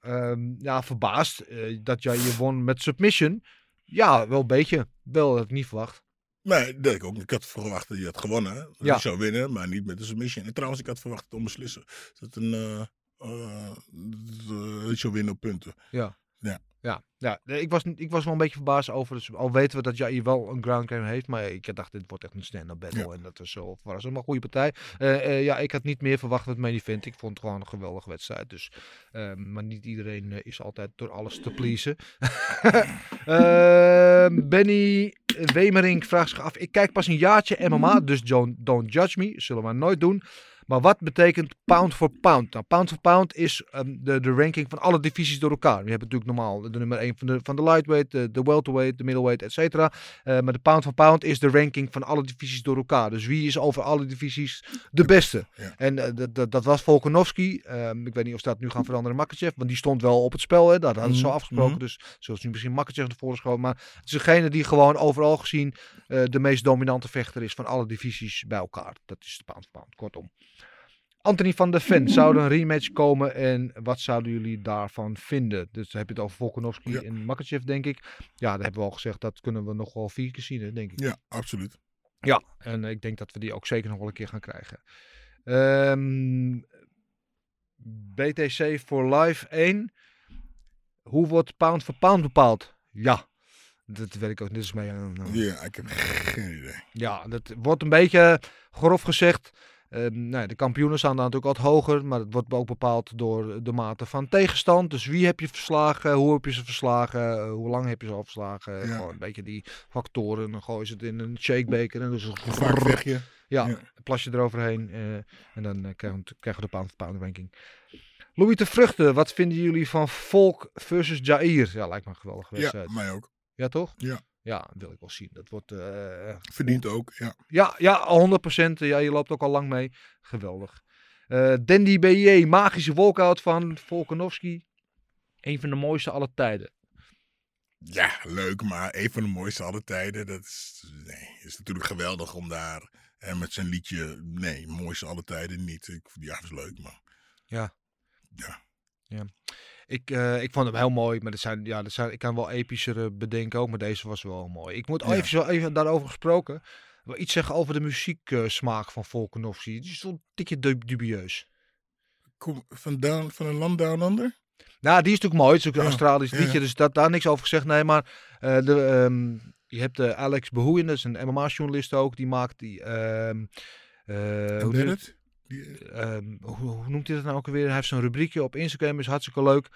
Ehm, ja, verbaasd eh, dat Jair won met submission. Ja, wel een beetje. Wel had ik niet verwacht. Nee, dat ik ook. Ik had verwacht dat hij had gewonnen. Dat Ja. hij zou winnen, maar niet met de submission. En trouwens, ik had verwacht het onbeslissen. Dat een, eh eh, dat, eh, zou winnen op punten. Ja. Ja. Ja, ja. Ik, was, ik was wel een beetje verbaasd over. Dus, al weten we dat Jair wel een ground game heeft. Maar ik dacht, dit wordt echt een stand-up battle. Ja. En dat was zo. Was een goede partij. Eh, eh, ja, ik had niet meer verwacht wat main event. Ik vond het gewoon een geweldige wedstrijd. Dus, eh, maar niet iedereen eh, is altijd door alles te pleasen. Ehm, Benny Wemering vraagt zich af. Ik kijk pas een jaartje MMA. Dus don't, don't judge me. Zullen we nooit doen. Maar wat betekent pound for pound? Nou, pound for pound is ehm, de, de ranking van alle divisies door elkaar. Je hebt natuurlijk normaal de nummer 1 van de, van de lightweight, de, de welterweight, de middleweight, et cetera. Eh, maar de pound for pound is de ranking van alle divisies door elkaar. Dus wie is over alle divisies de beste? Ja. En eh, dat- dat- dat was Volkanovski. Ehm, ik weet niet of ze dat nu gaan veranderen in Makachev. Want die stond wel op het spel. Hè? Dat hadden ze zo Mhm, afgesproken. mhm. Dus zoals nu misschien Makachev naar voren schoot. Maar het is degene die gewoon overal gezien eh, de meest dominante vechter is van alle divisies bij elkaar. Dat is de pound for pound, kortom. Anthony van der Ven, zou er een rematch komen en wat zouden jullie daarvan vinden? Dus heb je het over Volkanovski Ja. en Makachev, denk ik. Ja, daar hebben we al gezegd, dat kunnen we nog wel vier keer zien, hè, denk ik. Ja, absoluut. Ja, en ik denk dat we die ook zeker nog wel een keer gaan krijgen. Ehm, BTC for Life 1. Hoe wordt pound for pound bepaald? Ja, dat weet ik ook. Dit is mee. Ja, ik heb geen idee. ja, dat wordt een beetje grof gezegd. Ehm, nou, ja, de kampioenen staan daar natuurlijk wat hoger, maar het wordt ook bepaald door de mate van tegenstand. Dus wie heb je verslagen, hoe heb je ze verslagen, eh, hoe lang heb je ze al verslagen. Ja. Gewoon een beetje die factoren. Dan gooi je het in een shakebeker en dus Hoe vaak je? ja, Ja. plas je eroverheen eh, en dan eh, krijgen, we, krijgen we de pound for pound ranking. Louis de Vruchten, wat vinden jullie van Volk versus Jair? Ja, lijkt me een geweldige Ja, wedstrijd. Ja, mij ook. toch? Ja. Ja, wil ik wel zien. Dat wordt... eh, Verdient ook, ja. ja, ja, 100%. Ja, je loopt ook al lang mee. Geweldig. Eh Dandy BJ, magische walkout van Volkanovski. Een van de mooiste aller tijden. Ja, leuk, maar een van de mooiste alle tijden. Dat is, nee, is natuurlijk geweldig om daar en met zijn liedje. Nee, mooiste alle tijden niet. Ik, ja, is leuk, maar. Ja. Ja. Ik, eh, ik vond hem heel mooi, maar er zijn, ja, er zijn, ik kan wel epischere bedenken ook, maar deze was wel mooi. Ik moet Ja. even, zo even daarover gesproken. Wel iets zeggen over de muzieksmaak van Volkanovski. Die is wel een tikje dub- dubieus. Kom, van, down, van een land down under? Nou, die is natuurlijk mooi. Het is ook een Ja, Australisch ja. liedje, dus dat, daar niks over gezegd. Nee, maar eh, de, ehm, je hebt eh, Alex Behoeyen, dat is een MMA-journalist ook. Die maakt die... ehm, eh, hoe heet het? Die, Ehm, hoe, hoe noemt hij dat nou ook alweer? Hij heeft zo'n rubriekje op Instagram, is hartstikke leuk.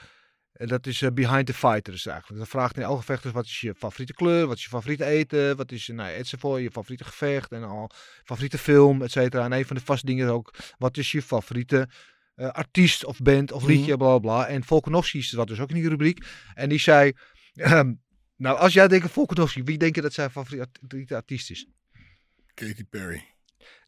En dat is eh, Behind the Fighters eigenlijk. Dan vraagt hij elke vechter wat is je favoriete kleur, wat is je favoriete eten, wat is nou, enzovoort, je favoriete gevecht en al favoriete film, et cetera. En een van de vaste dingen is ook, wat is je favoriete eh, artiest of band of liedje, bla bla bla. En Volkanovski is dat dus ook in die rubriek. En die zei, ehm, nou als jij denkt Volkanovski, wie denk je dat zijn favoriete artiest is? Katy Perry.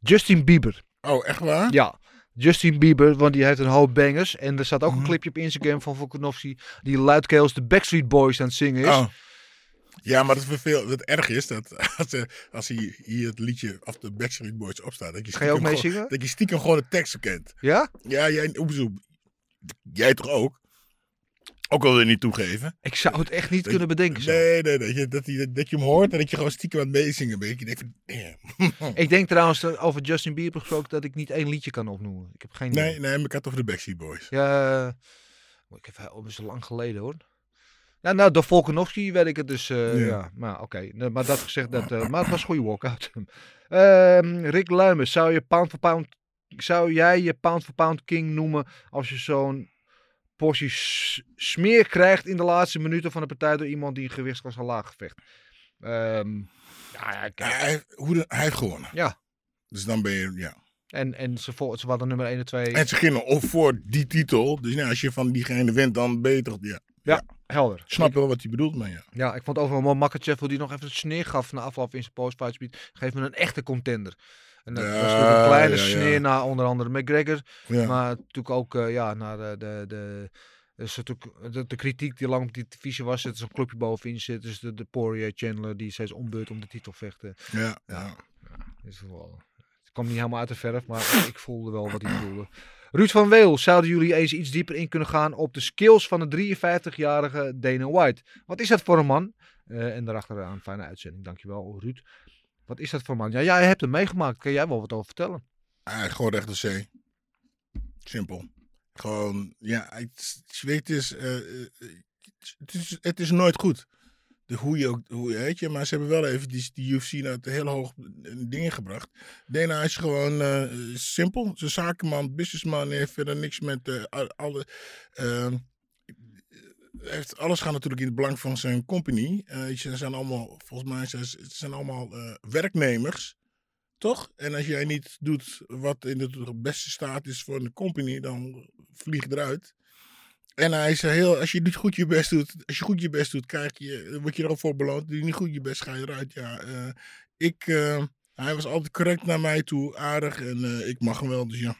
Justin Bieber. Oh, echt waar? Ja, Justin Bieber, want die heeft een hoop bangers. En er staat ook een Mhm. clipje op Instagram van Volkanovski die luidkeels de Backstreet Boys aan het zingen is. Oh. Ja, maar dat is veel. Het erg is dat als, eh, als hij hier het liedje af de Backstreet Boys opstaat, dat je Ga je ook mee gewoon- zingen? Dat je stiekem gewoon de tekst kent. Ja? Ja, jij, jij toch ook? Ook al wil je niet toegeven. Ik zou het echt niet Dat- kunnen bedenken. Zo. Nee, nee, dat je, dat, je, dat je hem hoort en dat je gewoon stiekem aan het meezingen bent. Je denkt van, damn. Ik denk trouwens over Justin Bieber gesproken dat ik niet één liedje kan opnoemen. Ik heb geen idee. Nee, nee, maar ik had over de Backstreet Boys. Ja, oh, ik heb heel, dat is lang geleden hoor. Ja, nou, door Volkanovski weet ik het dus. eh, ja. Ja. maar oké. Maar dat gezegd, dat, eh, maar het was een goede walkout. Ehm Rick Luimers, zou je pound for pound, zou jij je pound for pound king noemen als je zo'n portie smeer krijgt in de laatste minuten van de partij door iemand die een gewichtsklasse laag gevecht. Ehm, ja, ja, kijk. Hij, heeft- hoe de- hij heeft gewonnen. Ja. Dus dan ben je, ja. En, en ze, vo- ze hadden nummer 1 en 2. En ze gingen of voor die titel. Dus nou, als je van diegene wint, dan toch, ja. Ja, helder. Ik snap wel wat hij bedoelt, maar ja. Ja, ik vond overal mooi Makachev die nog even het sneer gaf na afloop in zijn postfight speed. Geef me een echte contender. En dat Ja, was natuurlijk een kleine ja, ja. sneer naar onder andere McGregor. Maar natuurlijk ook eh, ja, naar de, de, de, dus natuurlijk de, de kritiek die lang op die divisie was. Dat er zo'n clubje bovenin zit. Dus de, de Poirier Chandler die steeds ombeurt om de titel vechten. Ja, ja. Is wel, het kwam niet helemaal uit de verf, maar ik voelde wel wat hij bedoelde. Ruud van Weel, zouden jullie eens iets dieper in kunnen gaan op de skills van de 53-jarige Dana White? Wat is dat voor een man? Eh, en daarachteraan een fijne uitzending, dankjewel Ruud. Wat is dat voor man? Ja, jij hebt hem meegemaakt, kan jij wel wat over vertellen? Hij gewoon recht de zee. Simpel. Gewoon, ja, het, je het is, eh, eh, het is, het is nooit goed. De, hoe je ook, hoe, weet je, maar ze hebben wel even die, die UFC naar het hele hoog dingen gebracht. Dana is gewoon eh, simpel. Ze zakenman, businessman, heeft verder niks met eh, al- alle. Heeft, alles gaat natuurlijk in het belang van zijn company. Eh, ze zijn allemaal, volgens mij, ze zijn allemaal eh, werknemers. Toch? En als jij niet doet wat in de beste staat is voor de company, dan vlieg je eruit. En hij is heel, als je niet goed je best doet, als je goed je best doet, krijg je, word je er ook voor beloond. Doe je niet goed je best, ga je eruit. Ja, eh, ik, hij was altijd correct naar mij toe, aardig en ik mag hem wel, dus ja.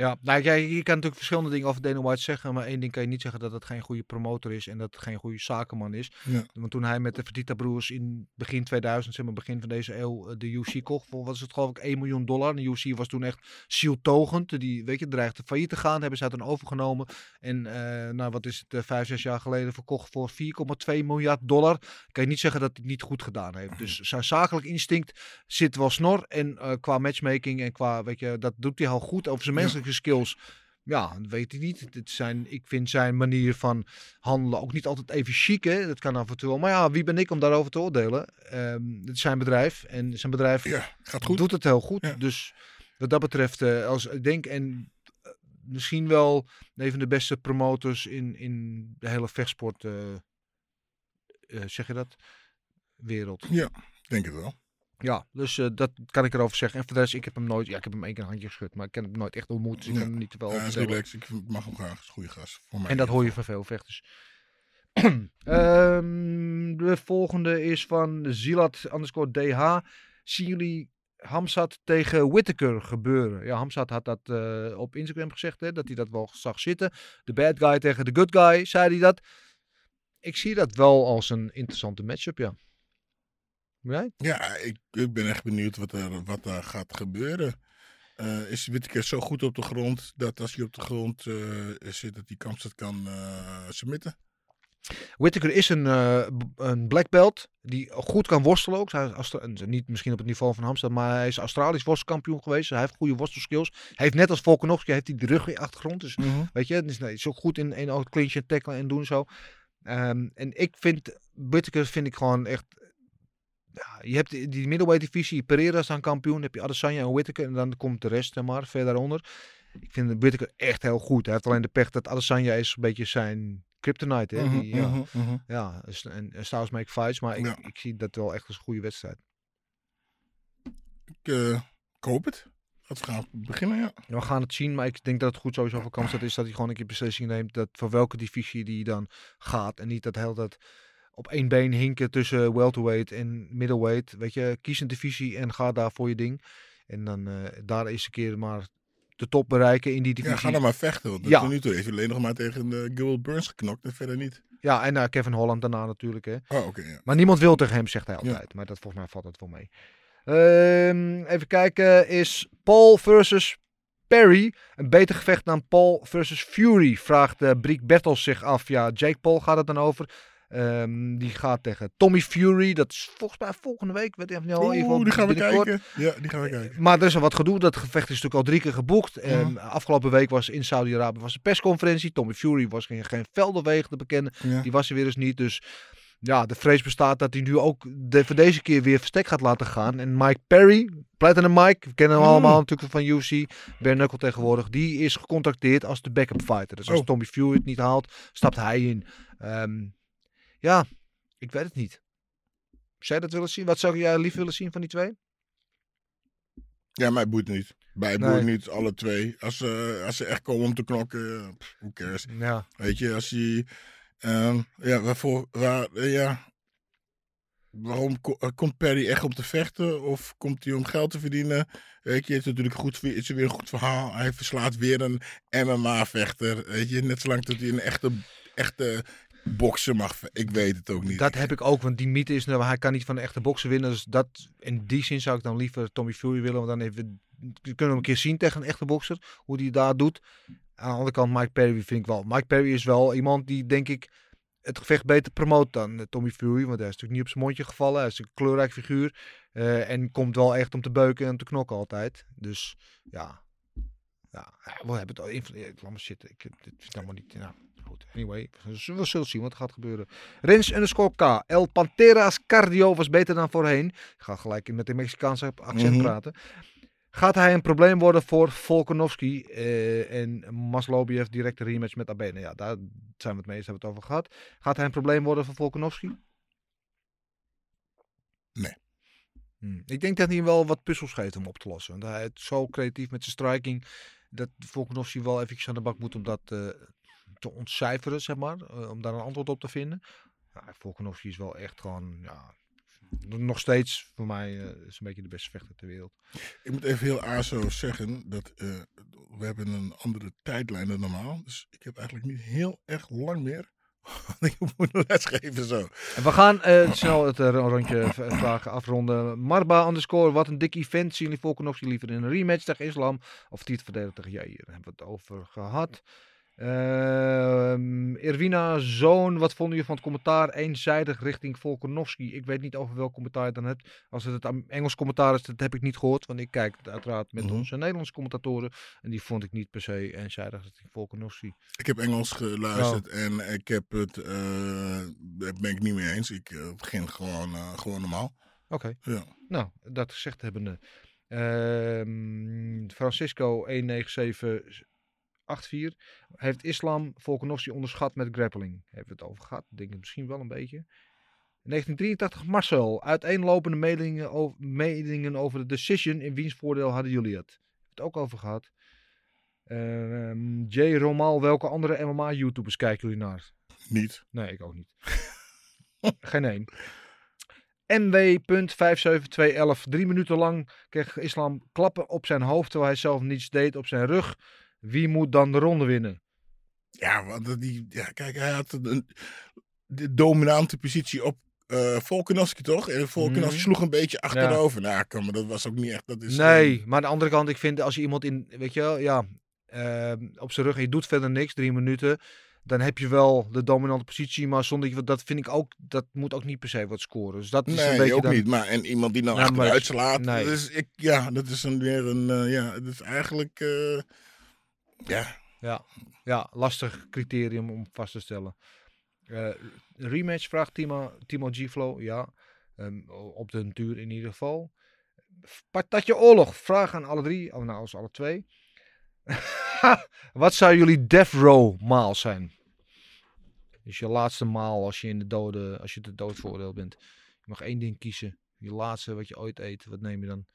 Ja, nou, jij, je kan natuurlijk verschillende dingen over Dana White zeggen, maar één ding kan je niet zeggen dat het geen goede promotor is en dat het geen goede zakenman is. Ja. Want toen hij met de Fertitta broers in begin 2000, zeg maar begin van deze eeuw, eh, de UFC kocht, voor was het geloof ik 1 miljoen dollar. De UFC was toen echt zieltogend. Die, weet je, dreigde failliet te gaan, hebben ze toen overgenomen. En eh, nou, wat is het, eh, vijf, zes jaar geleden verkocht voor 4,2 miljard dollar. Kan je niet zeggen dat hij het niet goed gedaan heeft. Dus zijn zakelijk instinct zit wel snor. En eh, qua matchmaking en qua, weet je, dat doet hij al goed. Over zijn menselijke skills, ja, dat weet ik niet. Het zijn, ik vind zijn manier van handelen ook niet altijd even chic, hè. Dat kan af en toe wel. Maar ja, wie ben ik om daarover te oordelen? Ehm, het is zijn bedrijf. En zijn bedrijf Ja, gaat goed. doet het heel goed. Ja. Dus wat dat betreft, eh, als ik denk, en eh, misschien wel een van de beste promotors in, in de hele vechtsport, eh, zeg je dat? Wereld. Ja, denk het wel. Ja, dus eh, dat kan ik erover zeggen. En voor de rest, ik heb hem nooit, ja, ik heb hem één keer een handje geschud, maar ik heb hem nooit echt ontmoet. Dus ik Ja. kan er niet te veel Ja. Ik mag hem graag. Goede gast. Voor mij En dat hoor je van veel vechters. Ehm, de volgende is van Zilat underscore DH. Zien jullie Hamzat tegen Whittaker gebeuren? Ja, Hamzat had dat eh, op Instagram gezegd, hè, dat hij dat wel zag zitten. De bad guy tegen de good guy, zei hij dat. Ik zie dat wel als een interessante matchup, ja. Jij? Ja, ik, ik ben echt benieuwd wat er, wat er gaat gebeuren. Eh, is Whittaker zo goed op de grond dat als hij op de grond eh, zit, dat hij Kamstad kan eh submitten? Whittaker is een, b- een black belt die goed kan worstelen ook. Hij is niet misschien op het niveau van Hamstad, maar hij is Australisch worstelkampioen geweest. Hij heeft goede worstelskills. Hij heeft net als Volkanovski heeft hij de rug in achtergrond. Dus weet je, dus, nee, zo goed in één oog clinchen, en tacklen en doen zo. Ehm, en ik vind, Whittaker vind ik gewoon echt... Ja, je hebt die, die middleweight divisie, Pereira is dan kampioen. Dan heb je Adesanya en Whittaker en dan komt de rest maar verder onder. Ik vind Whittaker echt heel goed. Hij heeft alleen de pech dat Adesanya is een beetje zijn kryptonite. Hè? Mhm, ja. mhm, mhm. Ja, en, en Styles make fights, maar ik, Ja. ik zie dat wel echt als een goede wedstrijd. Ik, ik hoop het. Dat we gaan beginnen, ja. We gaan het zien, maar ik denk dat het goed sowieso voor kans dat is dat hij gewoon een keer beslissing neemt dat voor welke divisie die dan gaat. En niet dat heel dat op één been hinken tussen welterweight en middleweight. Weet je, kies een divisie en ga daar voor je ding. En dan eh, daar eens een keer maar de top bereiken in die Ja, divisie. ga dan maar vechten. Want Ja. tot nu toe heeft hij alleen nog maar tegen uh, Gilbert Burns geknokt en verder niet. Ja, en eh, Kevin Holland daarna natuurlijk. Hè. Oh, oké. ja. Maar niemand wil tegen hem, zegt hij altijd. Maar dat volgens mij valt het wel mee. Ehm, even kijken. Is Paul versus Perry een beter gevecht dan Paul versus Fury? Vraagt uh, Briek Bertels zich af. Ja, Jake Paul gaat het dan over. Ehm, die gaat tegen Tommy Fury. Dat is volgens mij volgende week. Weet ik, geval Oeh, die gaan we binnenkort. kijken. Ja, die gaan we kijken. Maar er is al wat gedoe. Dat gevecht is natuurlijk al drie keer geboekt. Ehm, Mhm. afgelopen week was in Saudi-Arabië was een persconferentie. Tommy Fury was geen, geen veldenwegen te bekennen. Ja. Die was er weer eens niet. Dus ja, de vrees bestaat dat hij nu ook de, voor deze keer weer verstek gaat laten gaan. En Mike Perry, Platinum Mike, we kennen hem Mm. allemaal natuurlijk van UFC, Bare Knuckle tegenwoordig, die is gecontacteerd als de backup fighter. Dus als Oh. Tommy Fury het niet haalt, stapt hij in. Ehm, ja, ik weet het niet. Zou je dat willen zien? Wat zou jij lief willen zien van die twee? Ja, mij boeit niet. Mij Nee. boeit niet, alle twee. Als, ze als ze echt komen om te knokken, pff, who cares. Ja. Weet je, als je... ehm, ja, waarvoor... Waar, ja, waarom eh, komt Perry echt om te vechten? Of komt hij om geld te verdienen? Weet je, het is natuurlijk goed, het is weer een goed verhaal. Hij verslaat weer een MMA-vechter. Weet je, net zolang tot hij een echte, echte bokser mag. Ik weet het ook niet. Dat heb ik ook, want die mythe is, nou, hij kan niet van de echte bokser winnen. Dus dat, in die zin zou ik dan liever Tommy Fury willen, want dan even, kunnen we hem een keer zien tegen een echte bokser, hoe die daar doet. Aan de andere kant, Mike Perry vind ik wel. Mike Perry is wel iemand die, denk ik, het gevecht beter promoot dan eh, Tommy Fury. Want hij is natuurlijk niet op zijn mondje gevallen. Hij is een kleurrijk figuur. eh, en komt wel echt om te beuken en te knokken altijd. Dus ja. Ja, we hebben het al. Laat maar zitten. Ik, dit vind ik allemaal niet. Nou, goed. Anyway, we zullen zien wat er gaat gebeuren. Rens underscore K. El Pantera's cardio was beter dan voorheen. Ik ga gelijk met de Mexicaanse accent Mhm. praten. Gaat hij een probleem worden voor Volkanovski eh, en Maslobiev direct de rematch met Abene? Ja, daar zijn we het meest hebben we het over gehad. Gaat hij een probleem worden voor Volkanovski? Nee. Hmm. Ik denk dat hij wel wat puzzels geeft om op te lossen. Want hij is zo creatief met zijn striking dat Volkanovski wel even aan de bak moet om dat eh, te ontcijferen, zeg maar. eh, om daar een antwoord op te vinden. Ja, Volkanovski is wel echt gewoon, ja, nog steeds voor mij eh, is een beetje de beste vechter ter wereld. Ik moet even heel aarzo zeggen dat eh, we hebben een andere tijdlijn dan normaal. Dus ik heb eigenlijk niet heel erg lang meer. Ik moet lesgeven zo. En we gaan snel het rondje vragen afronden. Marba underscore, wat een dik event. Zien jullie Volkanovski liever in een rematch tegen Islam of titelverdediger tegen Jair? Daar hebben we het over gehad. Ehm, Irvina Zoon, wat vonden jullie van het commentaar eenzijdig richting Volkanovski? Ik weet niet over welk commentaar je dan hebt. Als het het Engels commentaar is, dat heb ik niet gehoord. Want ik kijk uiteraard met mhm. onze Nederlandse commentatoren. En die vond ik niet per se eenzijdig richting Volkanovski. Ik heb Engels geluisterd en ik heb het, eh, daar ben ik niet mee eens. Ik eh, begin gewoon, eh, gewoon normaal. Oké. Ja. Nou, dat gezegd hebbende. Ehm, Francisco 197 84 Heeft islam Volkanovski onderschat met grappling? Heeft het over gehad? Denk ik misschien wel een beetje. 1983 Marcel. Uiteenlopende meningen over, meningen over de decision. In wiens voordeel hadden jullie het? Het ook over gehad. Ehm, uh, Jay Romal, welke andere MMA-YouTubers kijken jullie naar? Niet. Nee, ik ook niet. Geen één. MW.57211. Drie minuten lang kreeg Islam klappen op zijn hoofd terwijl hij zelf niets deed op zijn rug. Wie moet dan de ronde winnen? Ja, want die, ja, kijk, hij had een, de dominante positie op Volkanovski, toch? En Volkanovski Mhm. sloeg een beetje achterover. Nou, kom, maar dat was ook niet echt. Dat is nee, maar aan de andere kant, ik vind als je iemand in, weet je wel, ja, ehm, op zijn rug en je doet verder niks, drie minuten, dan heb je wel de dominante positie, maar zonder je, dat vind ik ook, dat moet ook niet per se wat scoren. Dus dat is een Nee, beetje ook dan, niet. Maar en iemand die nou Ja, achteruit slaat. nee. Dus ik, ja, dat is een, weer een. eh, ja, dat is eigenlijk. eh, ja, Ja, ja, lastig criterium om vast te stellen. Eh, rematch vraagt Timo, Timo G-Flow, ja. Ehm, op de natuur in ieder geval. Patatje oorlog, vraag aan alle drie, oh nou als alle twee. Wat zou jullie death row maal zijn? Dus je laatste maal als je in de dode, als je de dood veroordeeld bent. Je mag één ding kiezen. Je laatste wat je ooit eet, wat neem je dan?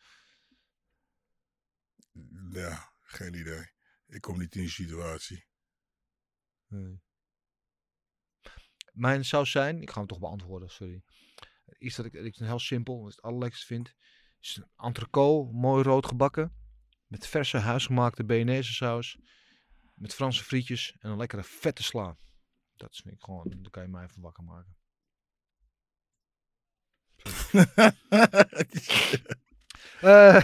ja, geen idee. Ik kom niet in die situatie. Nee. Mijn zou zijn, ik ga hem toch beantwoorden, sorry. Iets dat ik, ik heel simpel, wat ik het allerlekkerst vind, is een entrecote, mooi rood gebakken, met verse huisgemaakte Bearnaise saus, met Franse frietjes en een lekkere vette sla. Dat is vind ik gewoon, daar kan je mij even wakker maken. Eh,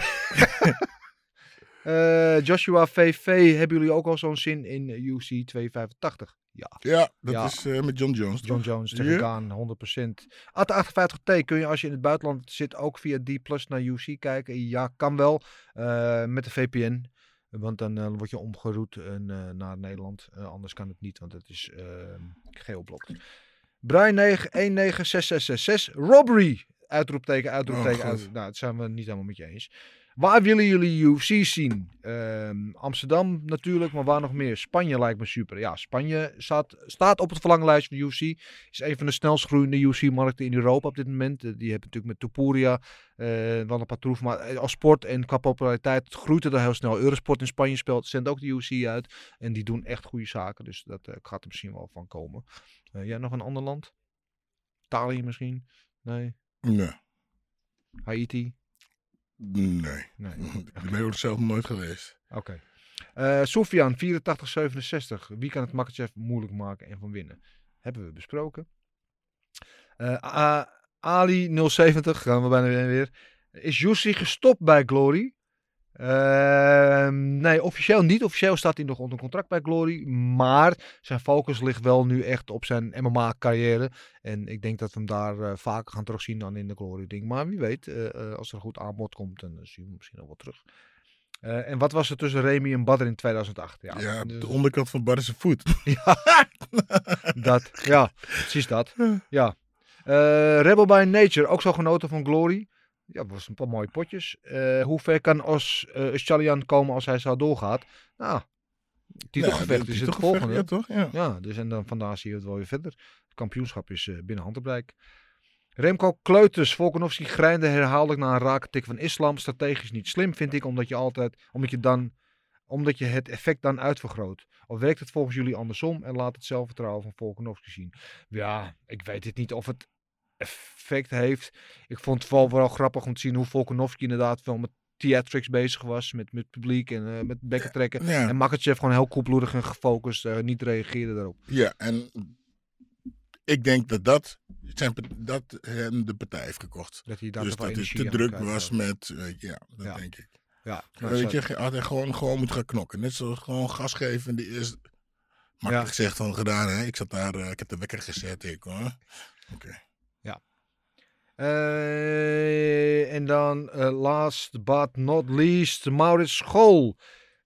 eh, Joshua VV, hebben jullie ook al zo'n zin in UC 285? Ja. ja, dat Ja. is eh, met John Jones. John toch? Jones tegen Ja. Gaan, 100%. AT58T kun je als je in het buitenland zit ook via D Plus naar UC kijken. Ja, kan wel. eh, met de VPN. Want dan word je eh, naar Nederland. Anders kan het niet, want het is uh, geoblokt. Brian 9, 196666. Robbery. Uitroepteken, uitroepteken. Oh, uit, nou, dat zijn we niet helemaal met je eens. Waar willen jullie UFC zien? Ehm, Amsterdam natuurlijk, maar waar nog meer? Spanje lijkt me super. Ja, Spanje staat, staat op het verlanglijst van de UFC. Is een van de snelst groeiende UFC-markten in Europa op dit moment. Eh, die hebben natuurlijk met Topuria eh, wel een paar troeven. Maar eh, als sport en qua populariteit groeit het er heel snel. Eurosport in Spanje speelt, zendt ook de UFC uit. En die doen echt goede zaken. Dus dat gaat er misschien wel van komen. Jij nog een ander land? Italië misschien? Nee. Nee. Haiti? Nee. Nee. Ik ben er zelf nooit geweest. Oké. Eh Sofian, 8467. Wie kan het Makachev moeilijk maken en van winnen? Hebben we besproken. Eh, Ali 070, gaan we bijna weer. Is Jussi gestopt bij Glory? Ehm, nee, officieel niet. Officieel staat hij nog onder contract bij Glory. Maar zijn focus ligt wel nu echt op zijn MMA-carrière. En ik denk dat we hem daar eh, vaker gaan terugzien dan in de Glory-ding. Maar wie weet, eh, eh, als er een goed aanbod komt, dan zien we hem misschien nog wel terug. En wat was er tussen Remy en Badr in 2008? Ja, Ja, dus- de onderkant van Bar's voet. dat, ja, precies dat. Ja. Rebel by Nature, ook zo genoten van Glory. Ja, was een paar mooie potjes. Eh, hoe ver kan Os uh, Chalian komen als hij zo doorgaat? Nou, titelgevecht Ja, is het volgende. ja, toch? Ja. Ja, dus en dan vandaar zie je het wel weer verder. Het kampioenschap is eh, binnen handbereik. Remco Kleuters, Volkanovski grijnde herhaaldelijk na een rake tik van islam. Strategisch niet slim, vind ik, omdat je altijd, omdat je dan, omdat je het effect dan uitvergroot. Of werkt het volgens jullie andersom en laat het zelfvertrouwen van Volkanovski zien? Ja, ik weet het niet of het effect heeft. Ik vond het vooral wel grappig om te zien hoe Volkanovski inderdaad veel met theatrics bezig was. Met, met publiek en uh, met bekken trekken. Ja. En Makachev gewoon heel koelbloedig en gefocust uh, niet reageerde daarop. Ja, en ik denk dat dat, zijn, dat hem de partij heeft gekocht. Dat hij daar dus dat het energie te druk was met, uh, ja, dat Ja. denk ik. Ja, Nou, weet je, had hij gewoon, gewoon moet gaan knokken. Net zoals gewoon gas geven in de eerste... Makkelijk Ja. gezegd van gedaan, hè. Ik zat daar, eh, ik heb de wekker gezet, ik hoor. Oké. Eh, en dan eh, last but not least, Maurits School.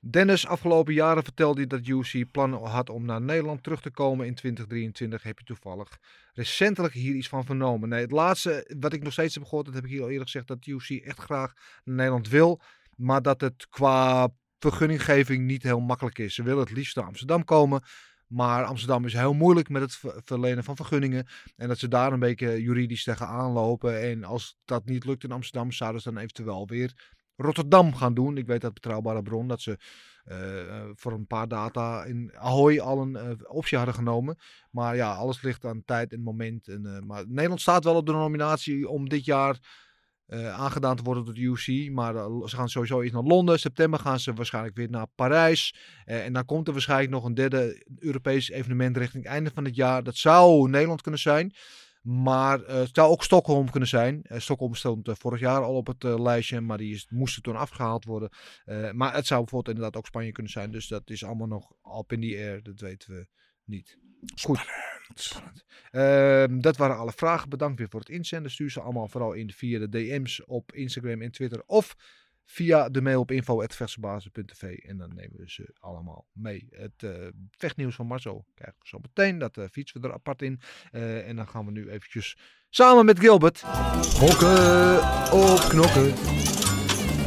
Dennis, afgelopen jaren vertelde hij dat UC plannen had om naar Nederland terug te komen in 2023. Heb je toevallig recentelijk hier iets van vernomen? Nee, het laatste wat ik nog steeds heb gehoord, dat heb ik hier al eerder gezegd, dat UC echt graag naar Nederland wil. Maar dat het qua vergunninggeving niet heel makkelijk is. Ze willen het liefst naar Amsterdam komen. Maar Amsterdam is heel moeilijk met het ver- verlenen van vergunningen. En dat ze daar een beetje juridisch tegenaan lopen. En als dat niet lukt in Amsterdam, zouden ze dan eventueel weer Rotterdam gaan doen. Ik weet dat betrouwbare bron dat ze eh, eh, voor een paar data in Ahoy al een eh, optie hadden genomen. Maar ja, alles ligt aan tijd en moment. En, maar Nederland staat wel op de nominatie om dit jaar aangedaan te worden door de UC. Maar eh, ze gaan sowieso eerst naar Londen. September gaan ze waarschijnlijk weer naar Parijs. Eh, en dan komt er waarschijnlijk nog een derde Europees evenement richting het einde van het jaar. Dat zou Nederland kunnen zijn. Maar eh, het zou ook Stockholm kunnen zijn. Eh, Stockholm stond eh, vorig jaar al op het eh, lijstje, maar die is, moest toen afgehaald worden. Eh, maar het zou bijvoorbeeld inderdaad ook Spanje kunnen zijn. Dus dat is allemaal nog up in the air. Dat weten we niet. Goed. Ehm, dat waren alle vragen. Bedankt weer voor het inzenden. Stuur ze allemaal vooral in via de DM's op Instagram en Twitter. Of via de mail op info.vechtsebazen.tv. En dan nemen we ze allemaal mee. Het eh, vechtnieuws van Marzo krijgen we zo meteen. Dat eh, fietsen we er apart in. Eh, en dan gaan we nu eventjes samen met Gilbert gokken op knokken.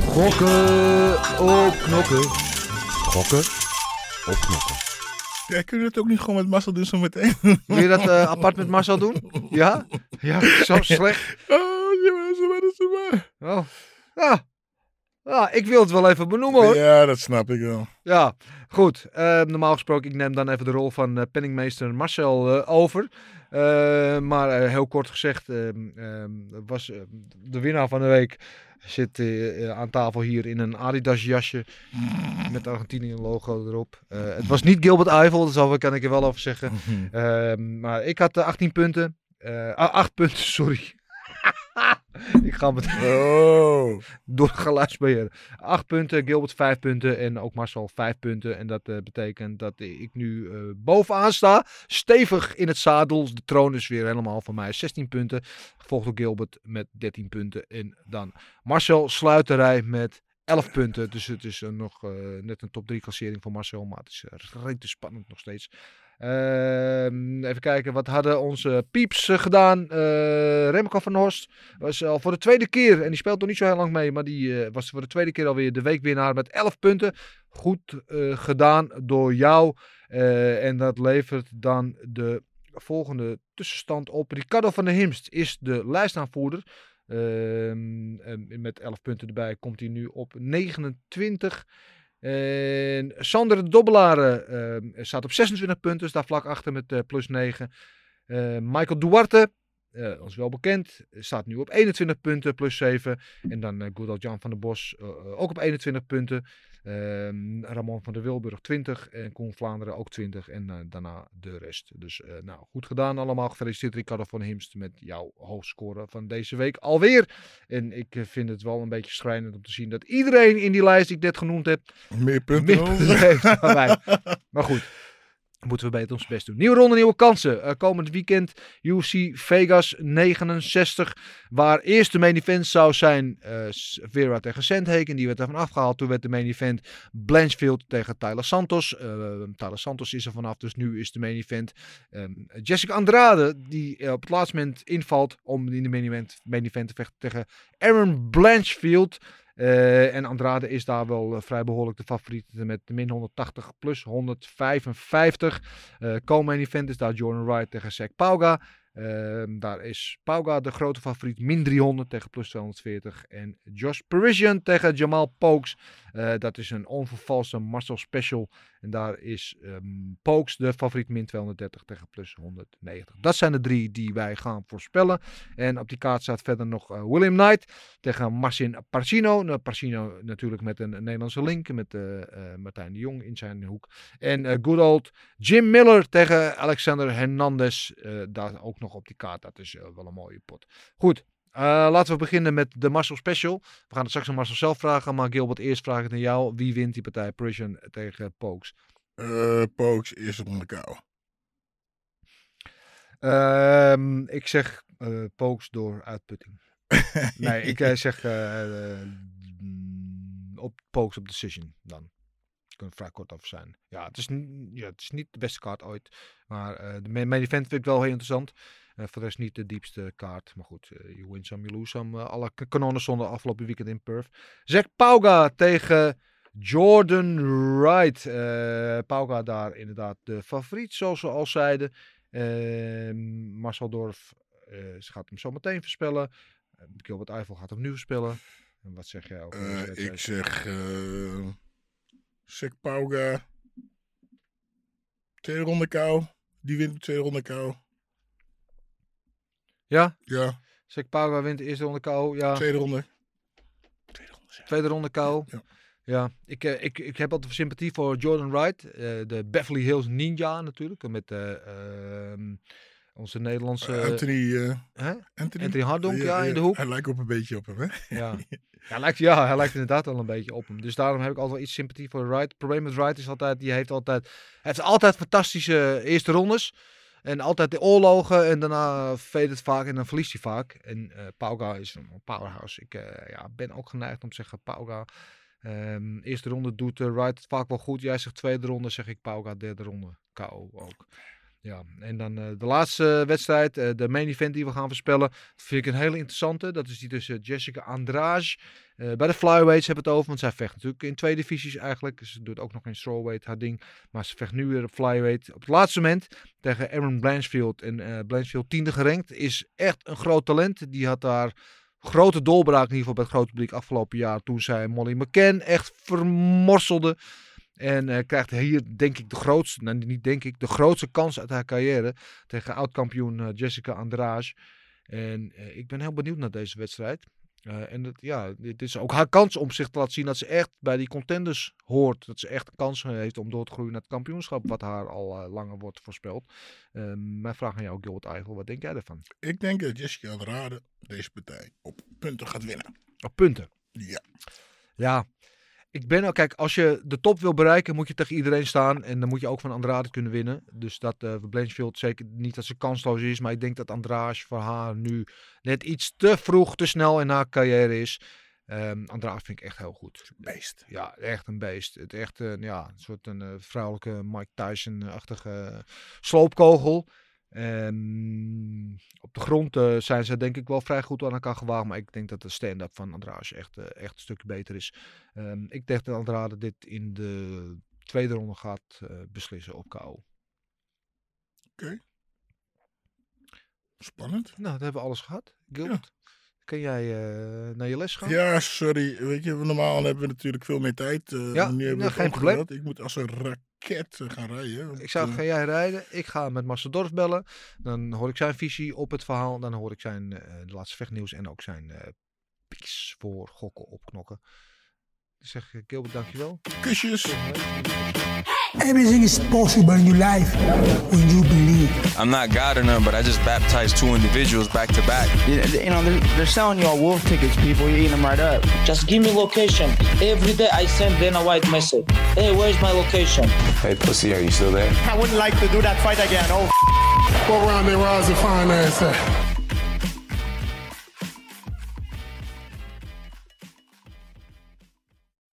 Gokken op knokken. Gokken op knokken. Ja, kun je dat ook niet gewoon met Marcel doen zo meteen? Wil je dat eh, apart met Marcel doen? Ja? Ja, zo slecht. Oh, ja, zo maar, zo maar. Oh. Ja. ja, ik wil het wel even benoemen hoor. Ja, dat snap ik wel. Ja, goed. Eh, normaal gesproken, ik neem dan even de rol van eh, penningmeester Marcel over. Maar heel kort gezegd, ehm, ehm, was de winnaar van de week zit eh, eh, aan tafel hier in een Adidas jasje met Argentinië logo erop. Eh, het was niet Gilbert Eiffel, dus daar kan ik er wel over zeggen. Ehm, maar ik had eh, 18 punten. Eh, ah, 8 punten, sorry. ik ga met Oh. door geluidsbeheer. 8 punten, Gilbert 5 punten en ook Marcel 5 punten. En dat eh, betekent dat ik nu eh, bovenaan sta. Stevig in het zadel. De troon is weer helemaal van mij 16 punten. Gevolgd door Gilbert met 13 punten. En dan Marcel sluit de rij met 11 punten. Dus het is eh, nog net een top 3 klassering voor Marcel. Maar het is redelijk spannend nog steeds. Ehm, even kijken, wat hadden onze pieps eh, gedaan? Eh Remco van Horst was al voor de tweede keer, en die speelt nog niet zo heel lang mee, maar die eh, was voor de tweede keer alweer de weekwinnaar met 11 punten. Goed gedaan door jou. En dat levert dan de volgende tussenstand op. Ricardo van der Himst is de lijstaanvoerder. Ehm, met 11 punten erbij komt hij nu op 29. En Sander de Dobbelare ehm, staat op 26 punten, staat vlak achter met eh, plus 9. Eh, Michael Duarte, eh, ons wel bekend, staat nu op 21 punten, plus 7. En dan eh old Jan van der Bos, eh, eh, ook op 21 punten. Ehm, Ramon van der Wilburg 20 en Koen Vlaanderen ook 20 en eh, daarna de rest. Dus eh, nou, goed gedaan allemaal. Gefeliciteerd Ricardo van Himst met jouw hoogscore van deze week alweer. En ik eh, vind het wel een beetje schrijnend om te zien dat iedereen in die lijst die ik net genoemd heb, Meer punten meer punten heeft dan wij. Maar goed, moeten we beter ons best doen. Nieuwe ronde, nieuwe kansen. Eh, komend weekend UFC Vegas 69. Waar eerst de main event zou zijn eh, Vera tegen Sandhagen. Die werd ervan afgehaald. Toen werd de main event Blanchfield tegen Tyler Santos. Eh, Tyler Santos is er vanaf, dus nu is de main event ehm, Jessica Andrade. Die op het laatste moment invalt om in de main event, main event te vechten tegen Aaron Blanchfield. Eh, en Andrade is daar wel eh, vrij behoorlijk de favoriet met min 180 plus 155. Eh co-main event is daar Jordan Wright tegen Zack Pauga. Ehm, daar is Pauga de grote favoriet, min 300 tegen plus 240. En Josh Parisian tegen Jamal Pokes. Eh, dat is een onvervalste Marcel Special. En daar is ehm Pokes de favoriet, min 230 tegen plus 190. Dat zijn de drie die wij gaan voorspellen. En op die kaart staat verder nog eh, William Knight tegen Marcin Parcino. Nou, Parcino natuurlijk met een Nederlandse link, met eh, Martijn de Jong in zijn hoek. En good old Jim Miller tegen Alexander Hernandez. daar ook nog op die kaart. Dat is eh, wel een mooie pot. Goed. eh, laten we beginnen met de Marcel Special. We gaan het straks aan Marcel zelf vragen. Maar Gilbert, eerst vraag ik aan jou. Wie wint die partij Parisian tegen Pokes? Eh Pokes, eerste ronde kou. Ehm, ik zeg eh Pokes door uitputting. nee, ik zeg mm, op Pokes op decision dan. Kunnen vrij kort over zijn. Ja, het is, ja, het is niet de beste kaart ooit. Maar eh, de main event vind ik wel heel interessant. Eh, voor de rest niet de diepste kaart. Maar goed, eh, you win some, you lose some. Alle kanonnen stonden afgelopen weekend in Perth. Zack Pauga tegen Jordan Wright. Pauga daar inderdaad de favoriet, zoals we al zeiden. Ehm, Marcel Dorf ze gaat hem zo meteen voorspellen. Uh, Gilbert Eiffel gaat hem nu voorspellen. En wat zeg jij over ik zeg Sek Pauga. Tweede ronde kou. Die wint de tweede ronde kou. Ja? Ja, Zack Pauga wint de eerste ronde kou. Ja. tweede ronde. Tweede ronde kou. Ja. Ja, ik, eh, ik, ik heb altijd sympathie voor Jordan Wright. eh, de Beverly Hills Ninja natuurlijk. Met ehm, onze Nederlandse... Eh, Anthony, eh, hè? Anthony? Anthony Hardonk, ja, in de hoek. Hij lijkt op een beetje op hem, hè? Ja. Hij lijkt, ja, hij lijkt inderdaad wel een beetje op hem. Dus daarom heb ik altijd wel iets sympathie voor Wright. Het probleem met Wright is altijd, die heeft altijd, hij heeft altijd fantastische eerste rondes. En altijd de oorlogen en daarna veet het vaak en dan verliest hij vaak. En eh Pauga is een powerhouse. Ik ja, ben ook geneigd om te zeggen Pauga. Ehm, eerste ronde doet eh, Wright het vaak wel goed. Jij zegt tweede ronde, zeg ik Pauga. Derde ronde, KO ook. Ja, en dan eh, de laatste wedstrijd, eh, de main event die we gaan voorspellen. Vind ik een hele interessante. Dat is die tussen Jessica Andrade. eh, bij de flyweights hebben we het over, want zij vecht natuurlijk in twee divisies eigenlijk. Ze doet ook nog in strawweight haar ding. Maar ze vecht nu weer op flyweight. Op het laatste moment tegen Aaron Blanchfield. En Blanchfield tiende gerankt. Is echt een groot talent. Die had daar grote doorbraak in ieder geval bij het grote publiek afgelopen jaar. Toen zij Molly McCann echt vermorselde. En eh, krijgt hier denk ik de grootste, nou, niet denk ik, de grootste kans uit haar carrière tegen oud-kampioen eh, Jessica Andrade. En eh, ik ben heel benieuwd naar deze wedstrijd. En het, ja, dit is ook haar kans om zich te laten zien dat ze echt bij die contenders hoort. Dat ze echt een kans heeft om door te groeien naar het kampioenschap, wat haar al langer wordt voorspeld. Eh, mijn vraag aan jou, Gilbert Eichel, wat denk jij ervan? Ik denk dat Jessica Andrade deze partij op punten gaat winnen. Op punten. Ja. Ja, ik ben al, kijk, als je de top wil bereiken, moet je tegen iedereen staan. En dan moet je ook van Andrade kunnen winnen. Dus dat uh, Blanchfield zeker niet dat ze kansloos is. Maar ik denk dat Andrade voor haar nu net iets te vroeg, te snel in haar carrière is. Ehm Andrade vind ik echt heel goed. Beest. Ja, echt een beest. Het echt eh, ja, een soort een eh, vrouwelijke Mike Tyson-achtige sloopkogel. Ehm, op de grond eh, zijn ze denk ik wel vrij goed aan elkaar gewaagd. Maar ik denk dat de stand-up van Andrade echt, eh, echt een stukje beter is. Ehm, ik denk dat Andrade dit in de tweede ronde gaat eh, beslissen op KO. Spannend. Nou, dat hebben we alles gehad. Gilbert, kan jij naar je les gaan? Ja, sorry. Weet je, normaal hebben we natuurlijk veel meer tijd. Ja, nu hebben we nou, geen probleem. Ik moet als een raket gaan rijden. Ik zou, eh, ga jij rijden? Ik ga met Marcel Dorf bellen. Dan hoor ik zijn visie op het verhaal. Dan hoor ik zijn eh, de laatste vechtnieuws en ook zijn eh picks voor gokken op knokken. Ik zeg eh, Gilbert, dankjewel. Kusjes. Everything is possible in your life when you believe. I'm not God or none, but I just baptized two individuals back to back. You, you know, they're, they're selling you all wolf tickets, people. You're eating them right up. Just give me location. Every day I send Dana White message. Hey, where's my location? Hey, pussy, are you still there? I wouldn't like to do that fight again. Oh, What round they rise to finance that?